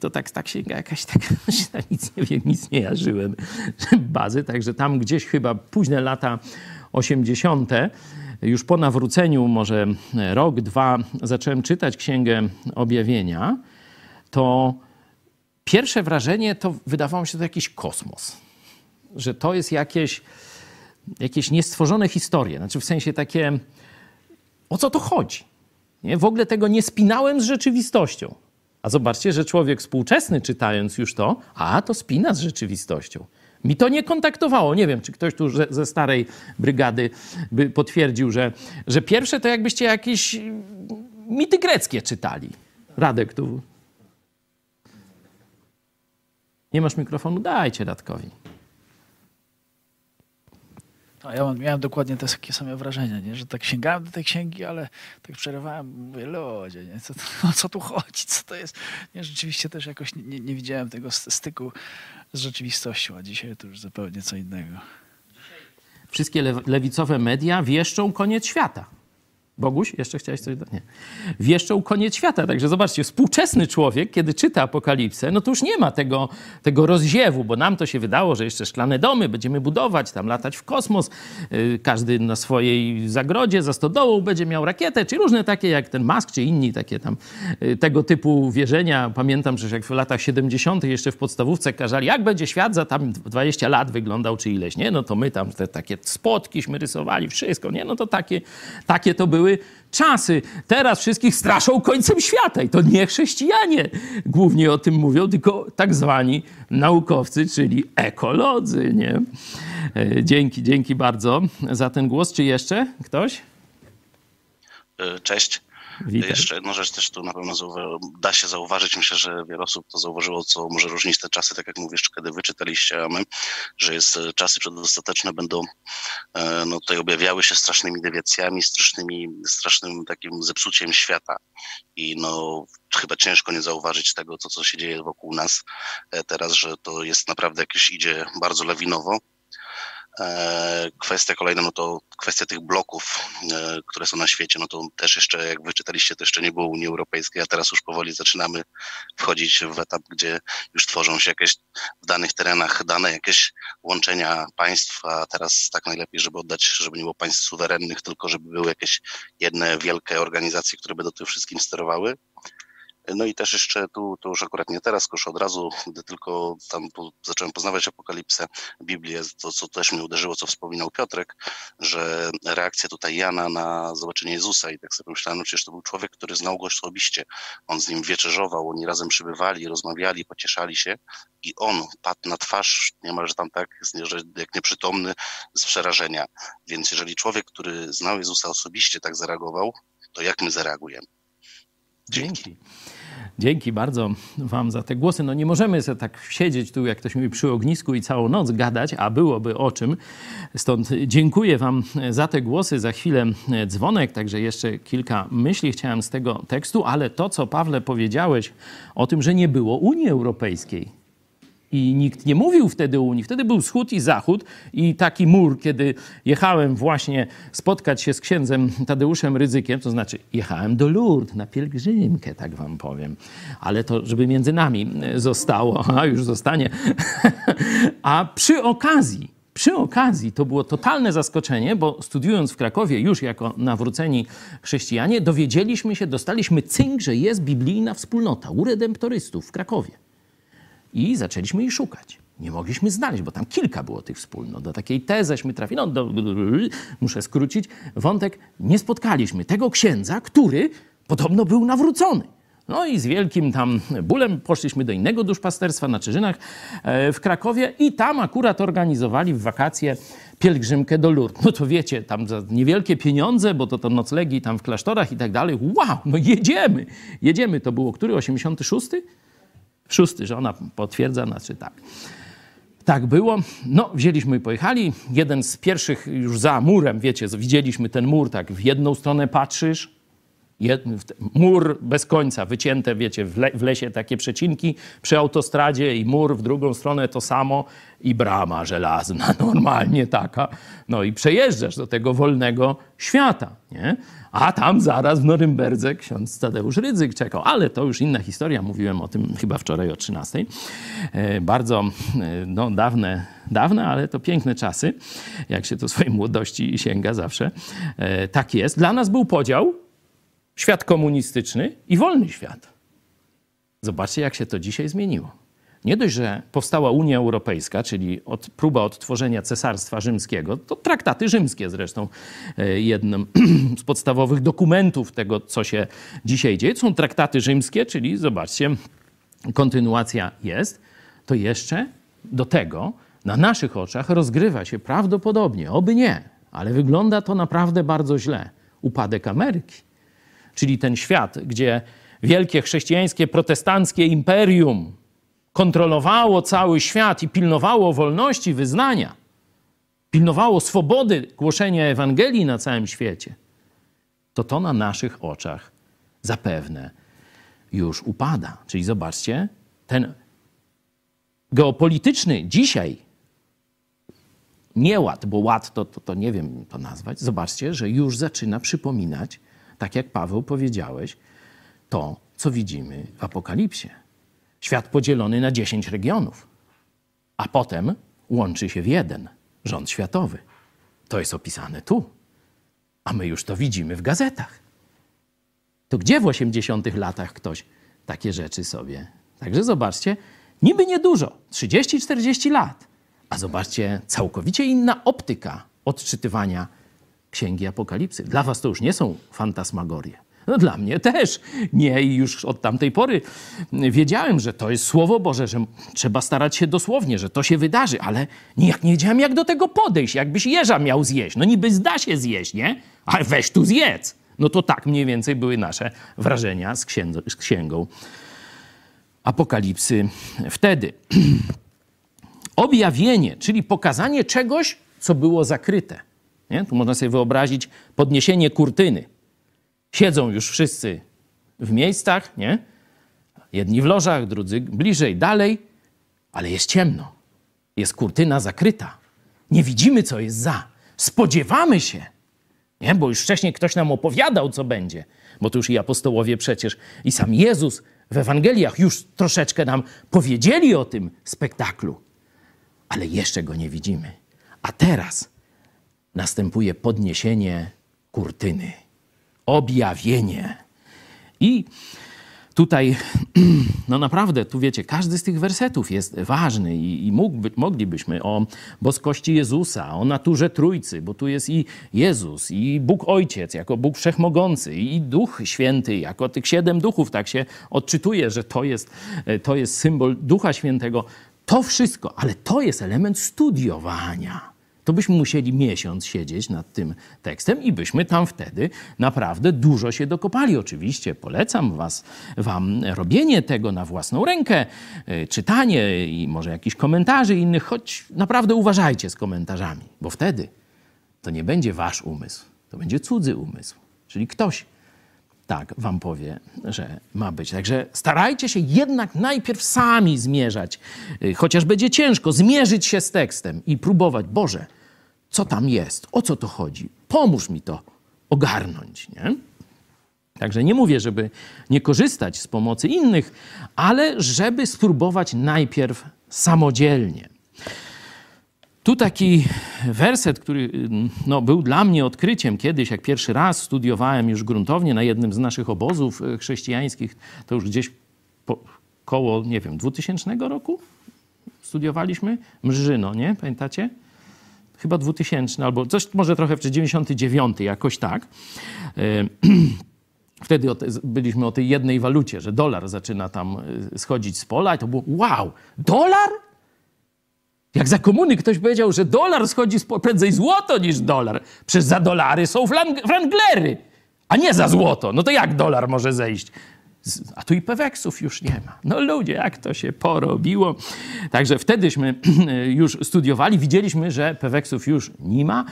to tak ta księga jakaś tak, *laughs* nic nie wiem, nic nie jarzyłem bazy, także tam gdzieś chyba późne lata 80. Już po nawróceniu, może rok, dwa, zacząłem czytać Księgę Objawienia, to pierwsze wrażenie to wydawało mi się to jakiś kosmos. Że to jest jakieś, jakieś niestworzone historie. Znaczy w sensie takie, o co to chodzi? Nie? W ogóle tego nie spinałem z rzeczywistością. A zobaczcie, że człowiek współczesny czytając już to, a to spina z rzeczywistością. Mi to nie kontaktowało. Nie wiem, czy ktoś tu ze starej brygady by potwierdził, że, że pierwsze to jakbyście jakieś mity greckie czytali. Radek tu nie masz mikrofonu? Dajcie Radkowi. No, ja miałem dokładnie te takie same wrażenia, nie? że tak sięgałem do tej księgi, ale tak przerywałem, mówię, ludzie, nie? Co, o co tu chodzi, co to jest? Nie, rzeczywiście też jakoś nie, nie widziałem tego styku z rzeczywistością, a dzisiaj to już zupełnie co innego. Wszystkie lewicowe media wieszczą koniec świata. Boguś, jeszcze chciałeś coś dodać? Nie. Wieszczą koniec świata. Także zobaczcie, współczesny człowiek, kiedy czyta Apokalipsę, no to już nie ma tego, tego rozziewu, bo nam to się wydało, że jeszcze szklane domy będziemy budować, tam latać w kosmos, yy, każdy na swojej zagrodzie, za stodołą będzie miał rakietę, czy różne takie jak ten Musk, czy inni takie tam yy, tego typu wierzenia. Pamiętam, że jak w latach 70. jeszcze w podstawówce każali, jak będzie świat za tam 20 lat wyglądał, czy ileś, nie? No to my tam te takie spotkiśmy rysowali, wszystko, nie? No to takie, takie to były czasy. Teraz wszystkich straszą końcem świata. I to nie chrześcijanie głównie o tym mówią, tylko tak zwani naukowcy, czyli ekolodzy. Nie? E, dzięki, dzięki bardzo za ten głos. Czy jeszcze ktoś? E, cześć. Witam. Jeszcze jedną rzecz też tu na pewno da się zauważyć, myślę, że wiele osób to zauważyło, co może różnić te czasy, tak jak mówisz, kiedy wy czytaliście, a my, że jest e, czasy przedostateczne będą e, no, tutaj objawiały się strasznymi dewiacjami, strasznymi, strasznym takim zepsuciem świata. I no chyba ciężko nie zauważyć tego, co, co się dzieje wokół nas e, teraz, że to jest naprawdę jakieś idzie bardzo lawinowo kwestia kolejna, no to kwestia tych bloków, e, które są na świecie, no to też jeszcze, jak wyczytaliście, to jeszcze nie było Unii Europejskiej, a teraz już powoli zaczynamy wchodzić w etap, gdzie już tworzą się jakieś w danych terenach dane jakieś łączenia państw, a teraz tak najlepiej, żeby oddać, żeby nie było państw suwerennych, tylko żeby były jakieś jedne wielkie organizacje, które by do tym wszystkim sterowały. No i też jeszcze tu, to już akurat nie teraz, już od razu, gdy tylko tam po, zacząłem poznawać apokalipsę, Biblię, to co też mnie uderzyło, co wspominał Piotrek, że reakcja tutaj Jana na zobaczenie Jezusa i tak sobie myślałem, no przecież to był człowiek, który znał go osobiście, on z nim wieczerzował, oni razem przybywali, rozmawiali, pocieszali się i on padł na twarz niemalże tam tak, że jak nieprzytomny z przerażenia. Więc jeżeli człowiek, który znał Jezusa osobiście tak zareagował, to jak my zareagujemy? Dzięki. Dzięki. Dzięki bardzo Wam za te głosy. No nie możemy sobie tak siedzieć tu, jak ktoś mówi, przy ognisku i całą noc gadać, a byłoby o czym. Stąd dziękuję Wam za te głosy. Za chwilę dzwonek, także jeszcze kilka myśli chciałem z tego tekstu, ale to, co Pawle powiedziałeś o tym, że nie było Unii Europejskiej, I nikt nie mówił wtedy Unii. Wtedy był wschód i zachód i taki mur, kiedy jechałem właśnie spotkać się z księdzem Tadeuszem Ryzykiem, to znaczy jechałem do Lourdes na pielgrzymkę, tak wam powiem. Ale to, żeby między nami zostało, *laughs* a już zostanie. *laughs* a przy okazji, przy okazji to było totalne zaskoczenie, bo studiując w Krakowie już jako nawróceni chrześcijanie, dowiedzieliśmy się, dostaliśmy cynk, że jest biblijna wspólnota u redemptorystów w Krakowie. I zaczęliśmy jej szukać. Nie mogliśmy znaleźć, bo tam kilka było tych wspólnot. Do takiej teześmy trafili. No, do, muszę skrócić wątek. Nie spotkaliśmy tego księdza, który podobno był nawrócony. No i z wielkim tam bólem poszliśmy do innego duszpasterstwa na Czyżynach e, w Krakowie i tam akurat organizowali w wakacje pielgrzymkę do Lourdes. No to wiecie, tam za niewielkie pieniądze, bo to, to noclegi tam w klasztorach i tak dalej. Wow, no jedziemy, jedziemy. To było który? 86? Szósty, że ona potwierdza, znaczy tak. Tak było. No, wzięliśmy i pojechali. Jeden z pierwszych już za murem, wiecie, widzieliśmy ten mur, tak w jedną stronę patrzysz, Jed, mur bez końca, wycięte, wiecie, w, le, w, lesie takie przecinki, przy autostradzie i mur w drugą stronę to samo i brama żelazna, *laughs* normalnie taka. No i przejeżdżasz do tego wolnego świata, nie? A tam zaraz w Norymberdze ksiądz Tadeusz Rydzyk czekał. Ale to już inna historia, mówiłem o tym chyba wczoraj o 13. E, bardzo e, no, dawne, dawne, ale to piękne czasy, jak się to swojej młodości sięga zawsze. E, tak jest. Dla nas był podział, świat komunistyczny i wolny świat. Zobaczcie, jak się to dzisiaj zmieniło. Nie dość, że powstała Unia Europejska, czyli od, próba odtworzenia Cesarstwa Rzymskiego, to traktaty rzymskie zresztą, e, jednym *clears throat* z podstawowych dokumentów tego, co się dzisiaj dzieje, są traktaty rzymskie, czyli zobaczcie, kontynuacja jest, to jeszcze do tego na naszych oczach rozgrywa się prawdopodobnie, oby nie, ale wygląda to naprawdę bardzo źle, upadek Ameryki. Czyli ten świat, gdzie wielkie chrześcijańskie, protestanckie imperium kontrolowało cały świat i pilnowało wolności wyznania, pilnowało swobody głoszenia Ewangelii na całym świecie, to to na naszych oczach zapewne już upada. Czyli zobaczcie, ten geopolityczny dzisiaj nieład, bo ład to, to, to nie wiem to nazwać, zobaczcie, że już zaczyna przypominać, tak jak Paweł powiedziałeś, to, co widzimy w Apokalipsie. Świat podzielony na 10 regionów, a potem łączy się w jeden rząd światowy. To jest opisane tu, a my już to widzimy w gazetach. To gdzie w 80 latach ktoś takie rzeczy sobie? Także zobaczcie, niby niedużo, 30-40 lat, a zobaczcie, całkowicie inna optyka odczytywania Księgi Apokalipsy. Dla was to już nie są fantasmagorie. No dla mnie też nie i już od tamtej pory wiedziałem, że to jest Słowo Boże, że trzeba starać się dosłownie, że to się wydarzy, ale nijak nie wiedziałem, jak do tego podejść, jakbyś jeża miał zjeść. No niby zda się zjeść, nie? Ale weź tu zjedz. No to tak mniej więcej były nasze wrażenia z, księdzo, z księgą Apokalipsy wtedy. *clears throat* Objawienie, czyli pokazanie czegoś, co było zakryte. Nie? Tu można sobie wyobrazić podniesienie kurtyny Siedzą już wszyscy w miejscach, nie? Jedni w lożach, drudzy bliżej, dalej, ale jest ciemno. Jest kurtyna zakryta. Nie widzimy, co jest za. Spodziewamy się, nie? Bo już wcześniej ktoś nam opowiadał, co będzie. Bo tu już i apostołowie przecież, i sam Jezus w Ewangeliach już troszeczkę nam powiedzieli o tym spektaklu. Ale jeszcze go nie widzimy. A teraz następuje podniesienie kurtyny objawienie. I tutaj, *clears throat* no naprawdę, tu wiecie, każdy z tych wersetów jest ważny i, i mógłby, moglibyśmy o boskości Jezusa, o naturze Trójcy, bo tu jest i Jezus, i Bóg Ojciec jako Bóg Wszechmogący, i Duch Święty jako tych siedem duchów, tak się odczytuje, że to jest, to jest symbol Ducha Świętego. To wszystko, ale to jest element studiowania to byśmy musieli miesiąc siedzieć nad tym tekstem i byśmy tam wtedy naprawdę dużo się dokopali. Oczywiście polecam was, wam robienie tego na własną rękę, y, czytanie i może jakichś komentarzy innych, choć naprawdę uważajcie z komentarzami, bo wtedy to nie będzie wasz umysł, to będzie cudzy umysł, czyli ktoś tak wam powie, że ma być. Także starajcie się jednak najpierw sami zmierzać, y, chociaż będzie ciężko, zmierzyć się z tekstem i próbować, Boże, co tam jest, o co to chodzi, pomóż mi to ogarnąć. Nie? Także nie mówię, żeby nie korzystać z pomocy innych, ale żeby spróbować najpierw samodzielnie. Tu taki werset, który no, był dla mnie odkryciem kiedyś, jak pierwszy raz studiowałem już gruntownie na jednym z naszych obozów e, chrześcijańskich, to już gdzieś po, koło, nie wiem, 2000 roku studiowaliśmy Mrzyno, nie? Pamiętacie? Chyba 2000 albo coś, może trochę w 99, jakoś tak. E, *clears throat* wtedy byliśmy o tej jednej walucie, że dolar zaczyna tam e, schodzić z pola i to było wow, dolar? Jak za komuny ktoś powiedział, że dolar schodzi prędzej złoto niż dolar. Przecież za dolary są wranglery, a nie za złoto. No to jak dolar może zejść? A tu i peweksów już nie ma. No ludzie, jak to się porobiło. Także wtedyśmy *clears throat* już studiowali, widzieliśmy, że peweksów już nie ma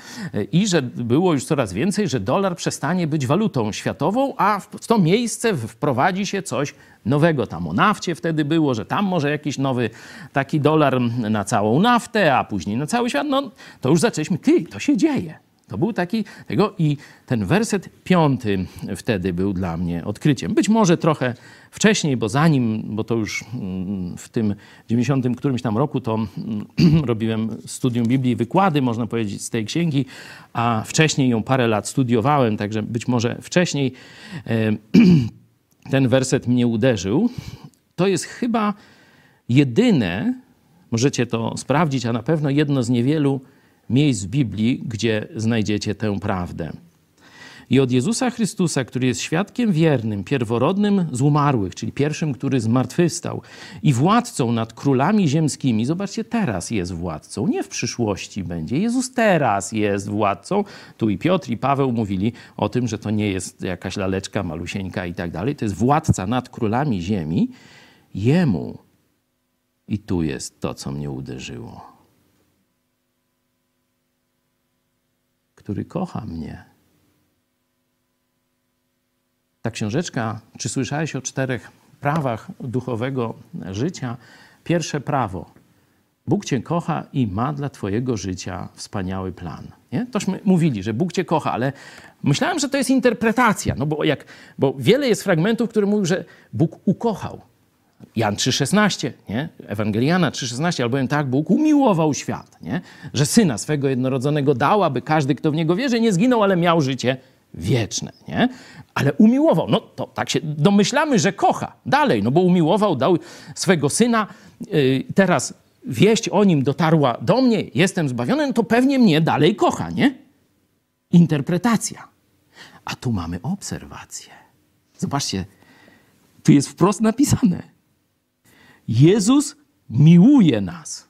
i że było już coraz więcej, że dolar przestanie być walutą światową, a w to miejsce wprowadzi się coś nowego. Tam o nafcie wtedy było, że tam może jakiś nowy taki dolar na całą naftę, a później na cały świat. No to już zaczęliśmy, ty, to się dzieje. To był taki tego i ten werset piąty wtedy był dla mnie odkryciem. Być może trochę wcześniej, bo zanim, bo to już mm, w tym 90 którymś tam roku to mm, *clears throat* robiłem studium Biblii, wykłady, można powiedzieć, z tej księgi, a wcześniej ją parę lat studiowałem, także być może wcześniej *clears throat* ten werset mnie uderzył. To jest chyba jedyne, możecie to sprawdzić, a na pewno jedno z niewielu miejsc w Biblii, gdzie znajdziecie tę prawdę. I od Jezusa Chrystusa, który jest świadkiem wiernym, pierworodnym z umarłych, czyli pierwszym, który zmartwychwstał i władcą nad królami ziemskimi. Zobaczcie, teraz jest władcą, nie w przyszłości będzie. Jezus teraz jest władcą. Tu i Piotr, i Paweł mówili o tym, że to nie jest jakaś laleczka malusieńka i tak dalej. To jest władca nad królami ziemi. Jemu. I tu jest to, co mnie uderzyło który kocha mnie. Ta książeczka, czy słyszałeś o czterech prawach duchowego życia? Pierwsze prawo. Bóg cię kocha i ma dla twojego życia wspaniały plan. Nie? Tośmy mówili, że Bóg cię kocha, ale myślałem, że to jest interpretacja, no bo, jak, bo wiele jest fragmentów, które mówią, że Bóg ukochał. Jan 3,16, nie? Ewangeliana 3,16, albowiem tak Bóg umiłował świat, nie? że Syna swego jednorodzonego dał, aby każdy, kto w Niego wierzy, nie zginął, ale miał życie wieczne, nie? Ale umiłował, no to tak się domyślamy, że kocha dalej, no bo umiłował, dał swego Syna, yy, teraz wieść o Nim dotarła do mnie, jestem zbawiony, no to pewnie mnie dalej kocha, nie? Interpretacja. A tu mamy obserwację. Zobaczcie, tu jest wprost napisane Jezus miłuje nas.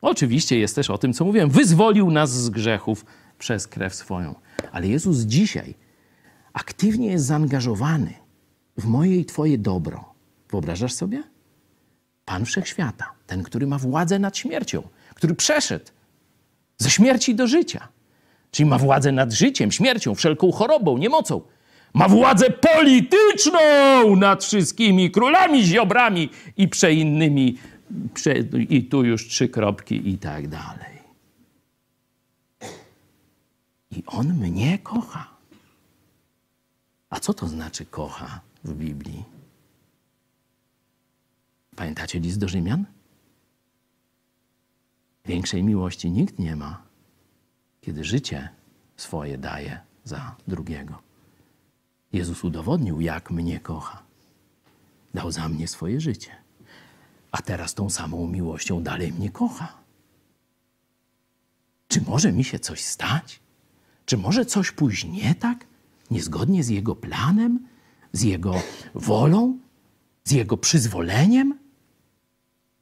Oczywiście jest też o tym, co mówiłem. Wyzwolił nas z grzechów przez krew swoją. Ale Jezus dzisiaj aktywnie jest zaangażowany w moje i Twoje dobro. Wyobrażasz sobie? Pan Wszechświata, ten, który ma władzę nad śmiercią, który przeszedł ze śmierci do życia, czyli ma władzę nad życiem, śmiercią, wszelką chorobą, niemocą ma władzę polityczną nad wszystkimi królami, ziobrami i przeinnymi. Prze, I tu już trzy kropki i tak dalej. I on mnie kocha. A co to znaczy kocha w Biblii? Pamiętacie list do Rzymian? Większej miłości nikt nie ma, kiedy życie swoje daje za drugiego. Jezus udowodnił, jak mnie kocha. Dał za mnie swoje życie. A teraz tą samą miłością dalej mnie kocha. Czy może mi się coś stać? Czy może coś pójść nie tak, niezgodnie z Jego planem, z Jego wolą, z Jego przyzwoleniem?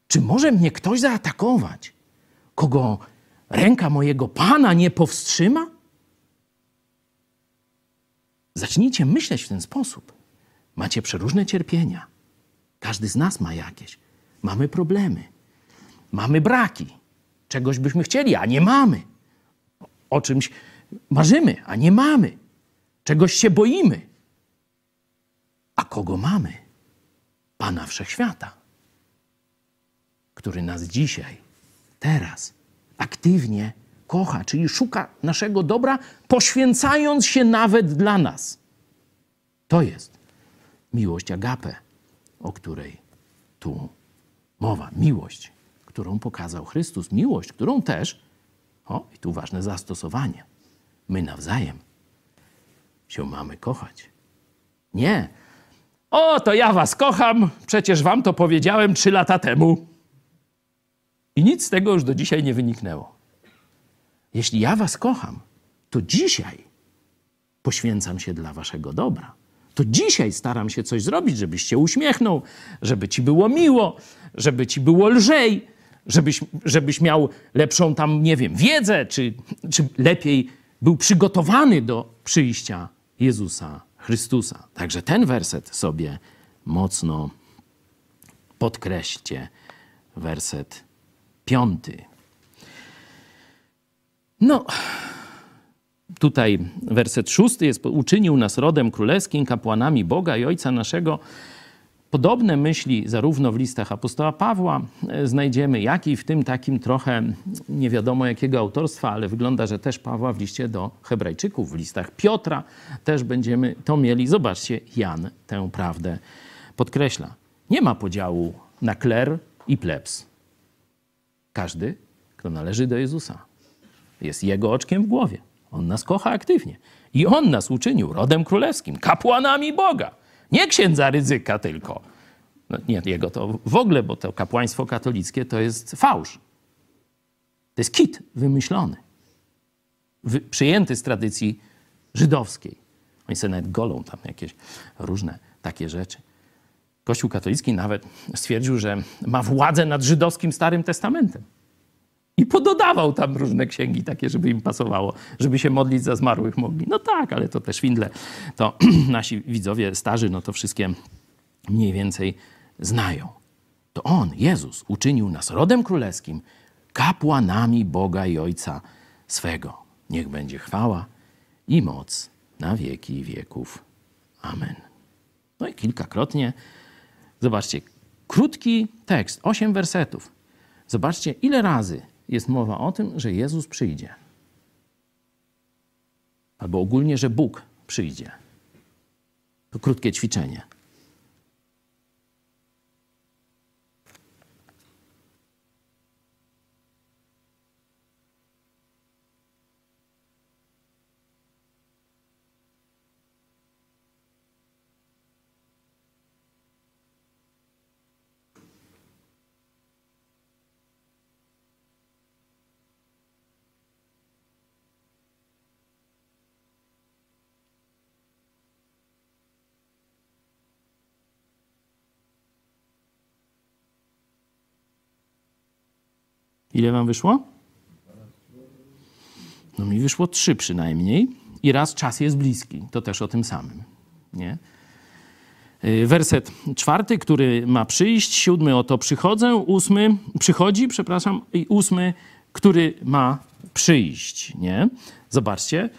Czy może mnie ktoś zaatakować, kogo ręka mojego Pana nie powstrzyma? Zacznijcie myśleć w ten sposób. Macie przeróżne cierpienia. Każdy z nas ma jakieś. Mamy problemy. Mamy braki. Czegoś byśmy chcieli, a nie mamy. O czymś marzymy, a nie mamy. Czegoś się boimy. kogo mamy? Pana Wszechświata, który nas dzisiaj, teraz, aktywnie kocha, czyli szuka naszego dobra, poświęcając się nawet dla nas. To jest miłość agape, o której tu mowa. Miłość, którą pokazał Chrystus. Miłość, którą też, o i tu ważne zastosowanie, my nawzajem się mamy kochać. Nie. O, to ja was kocham, przecież wam to powiedziałem trzy lata temu. I nic z tego już do dzisiaj nie wyniknęło. Jeśli ja was kocham, to dzisiaj poświęcam się dla waszego dobra. To dzisiaj staram się coś zrobić, żebyś się uśmiechnął, żeby ci było miło, żeby ci było lżej, żebyś, żebyś miał lepszą tam, nie wiem, wiedzę, czy, czy lepiej był przygotowany do przyjścia Jezusa Chrystusa. Także ten werset sobie mocno podkreślcie. Werset piąty. No, tutaj werset szósty jest, uczynił nas rodem królewskim, kapłanami Boga i Ojca naszego. Podobne myśli zarówno w listach apostoła Pawła e, znajdziemy, jak i w tym takim trochę nie wiadomo jakiego autorstwa, ale wygląda, że też Pawła w liście do Hebrajczyków, w listach Piotra też będziemy to mieli. Zobaczcie, Jan tę prawdę podkreśla. Nie ma podziału na kler i plebs. Każdy, kto należy do Jezusa, jest Jego oczkiem w głowie. On nas kocha aktywnie. I On nas uczynił rodem królewskim, kapłanami Boga. Nie księdza ryzyka tylko. No, nie jego to w ogóle, bo to kapłaństwo katolickie to jest fałsz. To jest kit wymyślony. Wy, przyjęty z tradycji żydowskiej. Oni sobie nawet golą tam jakieś różne takie rzeczy. Kościół katolicki nawet stwierdził, że ma władzę nad żydowskim Starym Testamentem. I pododawał tam różne księgi takie, żeby im pasowało, żeby się modlić za zmarłych mogli. No tak, ale to też szwindle. To *clears throat* nasi widzowie starzy, no to wszystkie mniej więcej znają. To On, Jezus, uczynił nas rodem królewskim, kapłanami Boga i Ojca swego. Niech będzie chwała i moc na wieki wieków. Amen. No i kilkakrotnie, zobaczcie, krótki tekst, osiem wersetów. Zobaczcie, ile razy jest mowa o tym, że Jezus przyjdzie. Albo ogólnie, że Bóg przyjdzie. To krótkie ćwiczenie. Ile wam wyszło? No mi wyszło trzy przynajmniej. I raz czas jest bliski. To też o tym samym. Nie? Y, werset czwarty, który ma przyjść, siódmy oto przychodzę, ósmy przychodzi, przepraszam, i ósmy, który ma przyjść. Nie? Zobaczcie,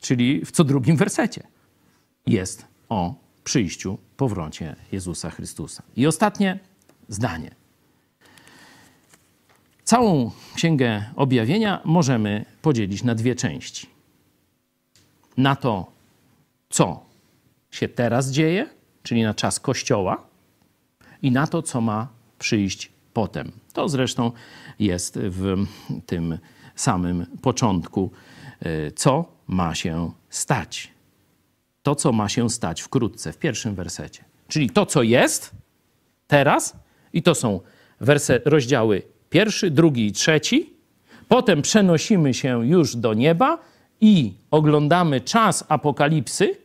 czyli w co drugim wersecie jest o przyjściu, powrocie Jezusa Chrystusa. I ostatnie zdanie. Całą Księgę Objawienia możemy podzielić na dwie części. Na to, co się teraz dzieje, czyli na czas Kościoła, i na to, co ma przyjść potem. To zresztą jest w tym samym początku, e, co ma się stać. To, co ma się stać wkrótce, w pierwszym wersecie. Czyli to, co jest teraz, i to są werse, rozdziały pierwszy, drugi i trzeci. Potem przenosimy się już do nieba i oglądamy czas apokalipsy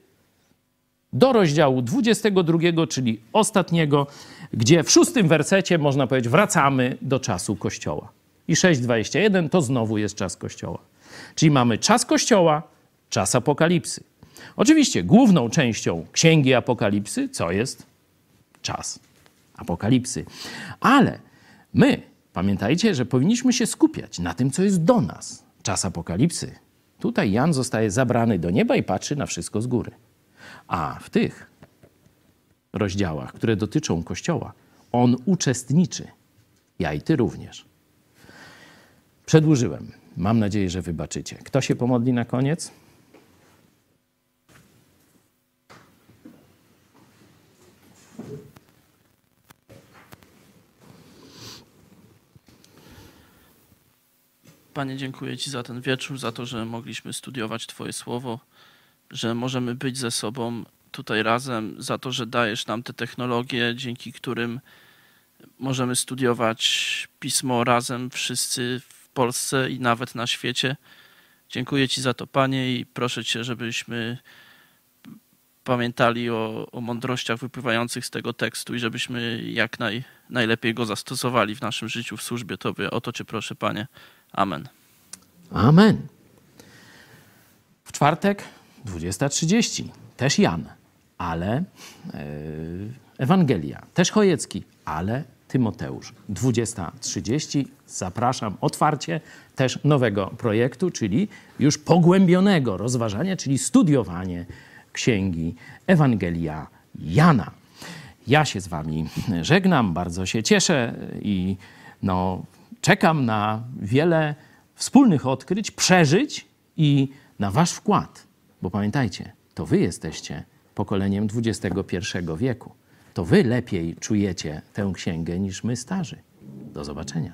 do rozdziału 22, czyli ostatniego, gdzie w szóstym wersecie, można powiedzieć, wracamy do czasu Kościoła. I 6.21 to znowu jest czas Kościoła. Czyli mamy czas Kościoła, czas apokalipsy. Oczywiście główną częścią Księgi Apokalipsy, co jest czas apokalipsy. Ale my Pamiętajcie, że powinniśmy się skupiać na tym, co jest do nas. Czas apokalipsy. Tutaj Jan zostaje zabrany do nieba i patrzy na wszystko z góry. A w tych rozdziałach, które dotyczą Kościoła, on uczestniczy. Ja i ty również. Przedłużyłem. Mam nadzieję, że wybaczycie. Kto się pomodli na koniec? Panie, dziękuję Ci za ten wieczór, za to, że mogliśmy studiować Twoje słowo, że możemy być ze sobą tutaj razem, za to, że dajesz nam te technologie, dzięki którym możemy studiować pismo razem wszyscy w Polsce i nawet na świecie. Dziękuję Ci za to, Panie, i proszę Cię, żebyśmy pamiętali o, o mądrościach wypływających z tego tekstu i żebyśmy jak naj, najlepiej go zastosowali w naszym życiu, w służbie Tobie. O to Cię proszę, Panie. Amen. Amen. W czwartek 20.30 też Jan, ale yy, Ewangelia, też Chojecki, ale Tymoteusz. 20.30 zapraszam otwarcie też nowego projektu, czyli już pogłębionego rozważania, czyli studiowanie księgi Ewangelia Jana. Ja się z wami żegnam, bardzo się cieszę i no, czekam na wiele wspólnych odkryć, przeżyć i na wasz wkład. Bo pamiętajcie, to wy jesteście pokoleniem XXI wieku. To wy lepiej czujecie tę księgę niż my starzy. Do zobaczenia.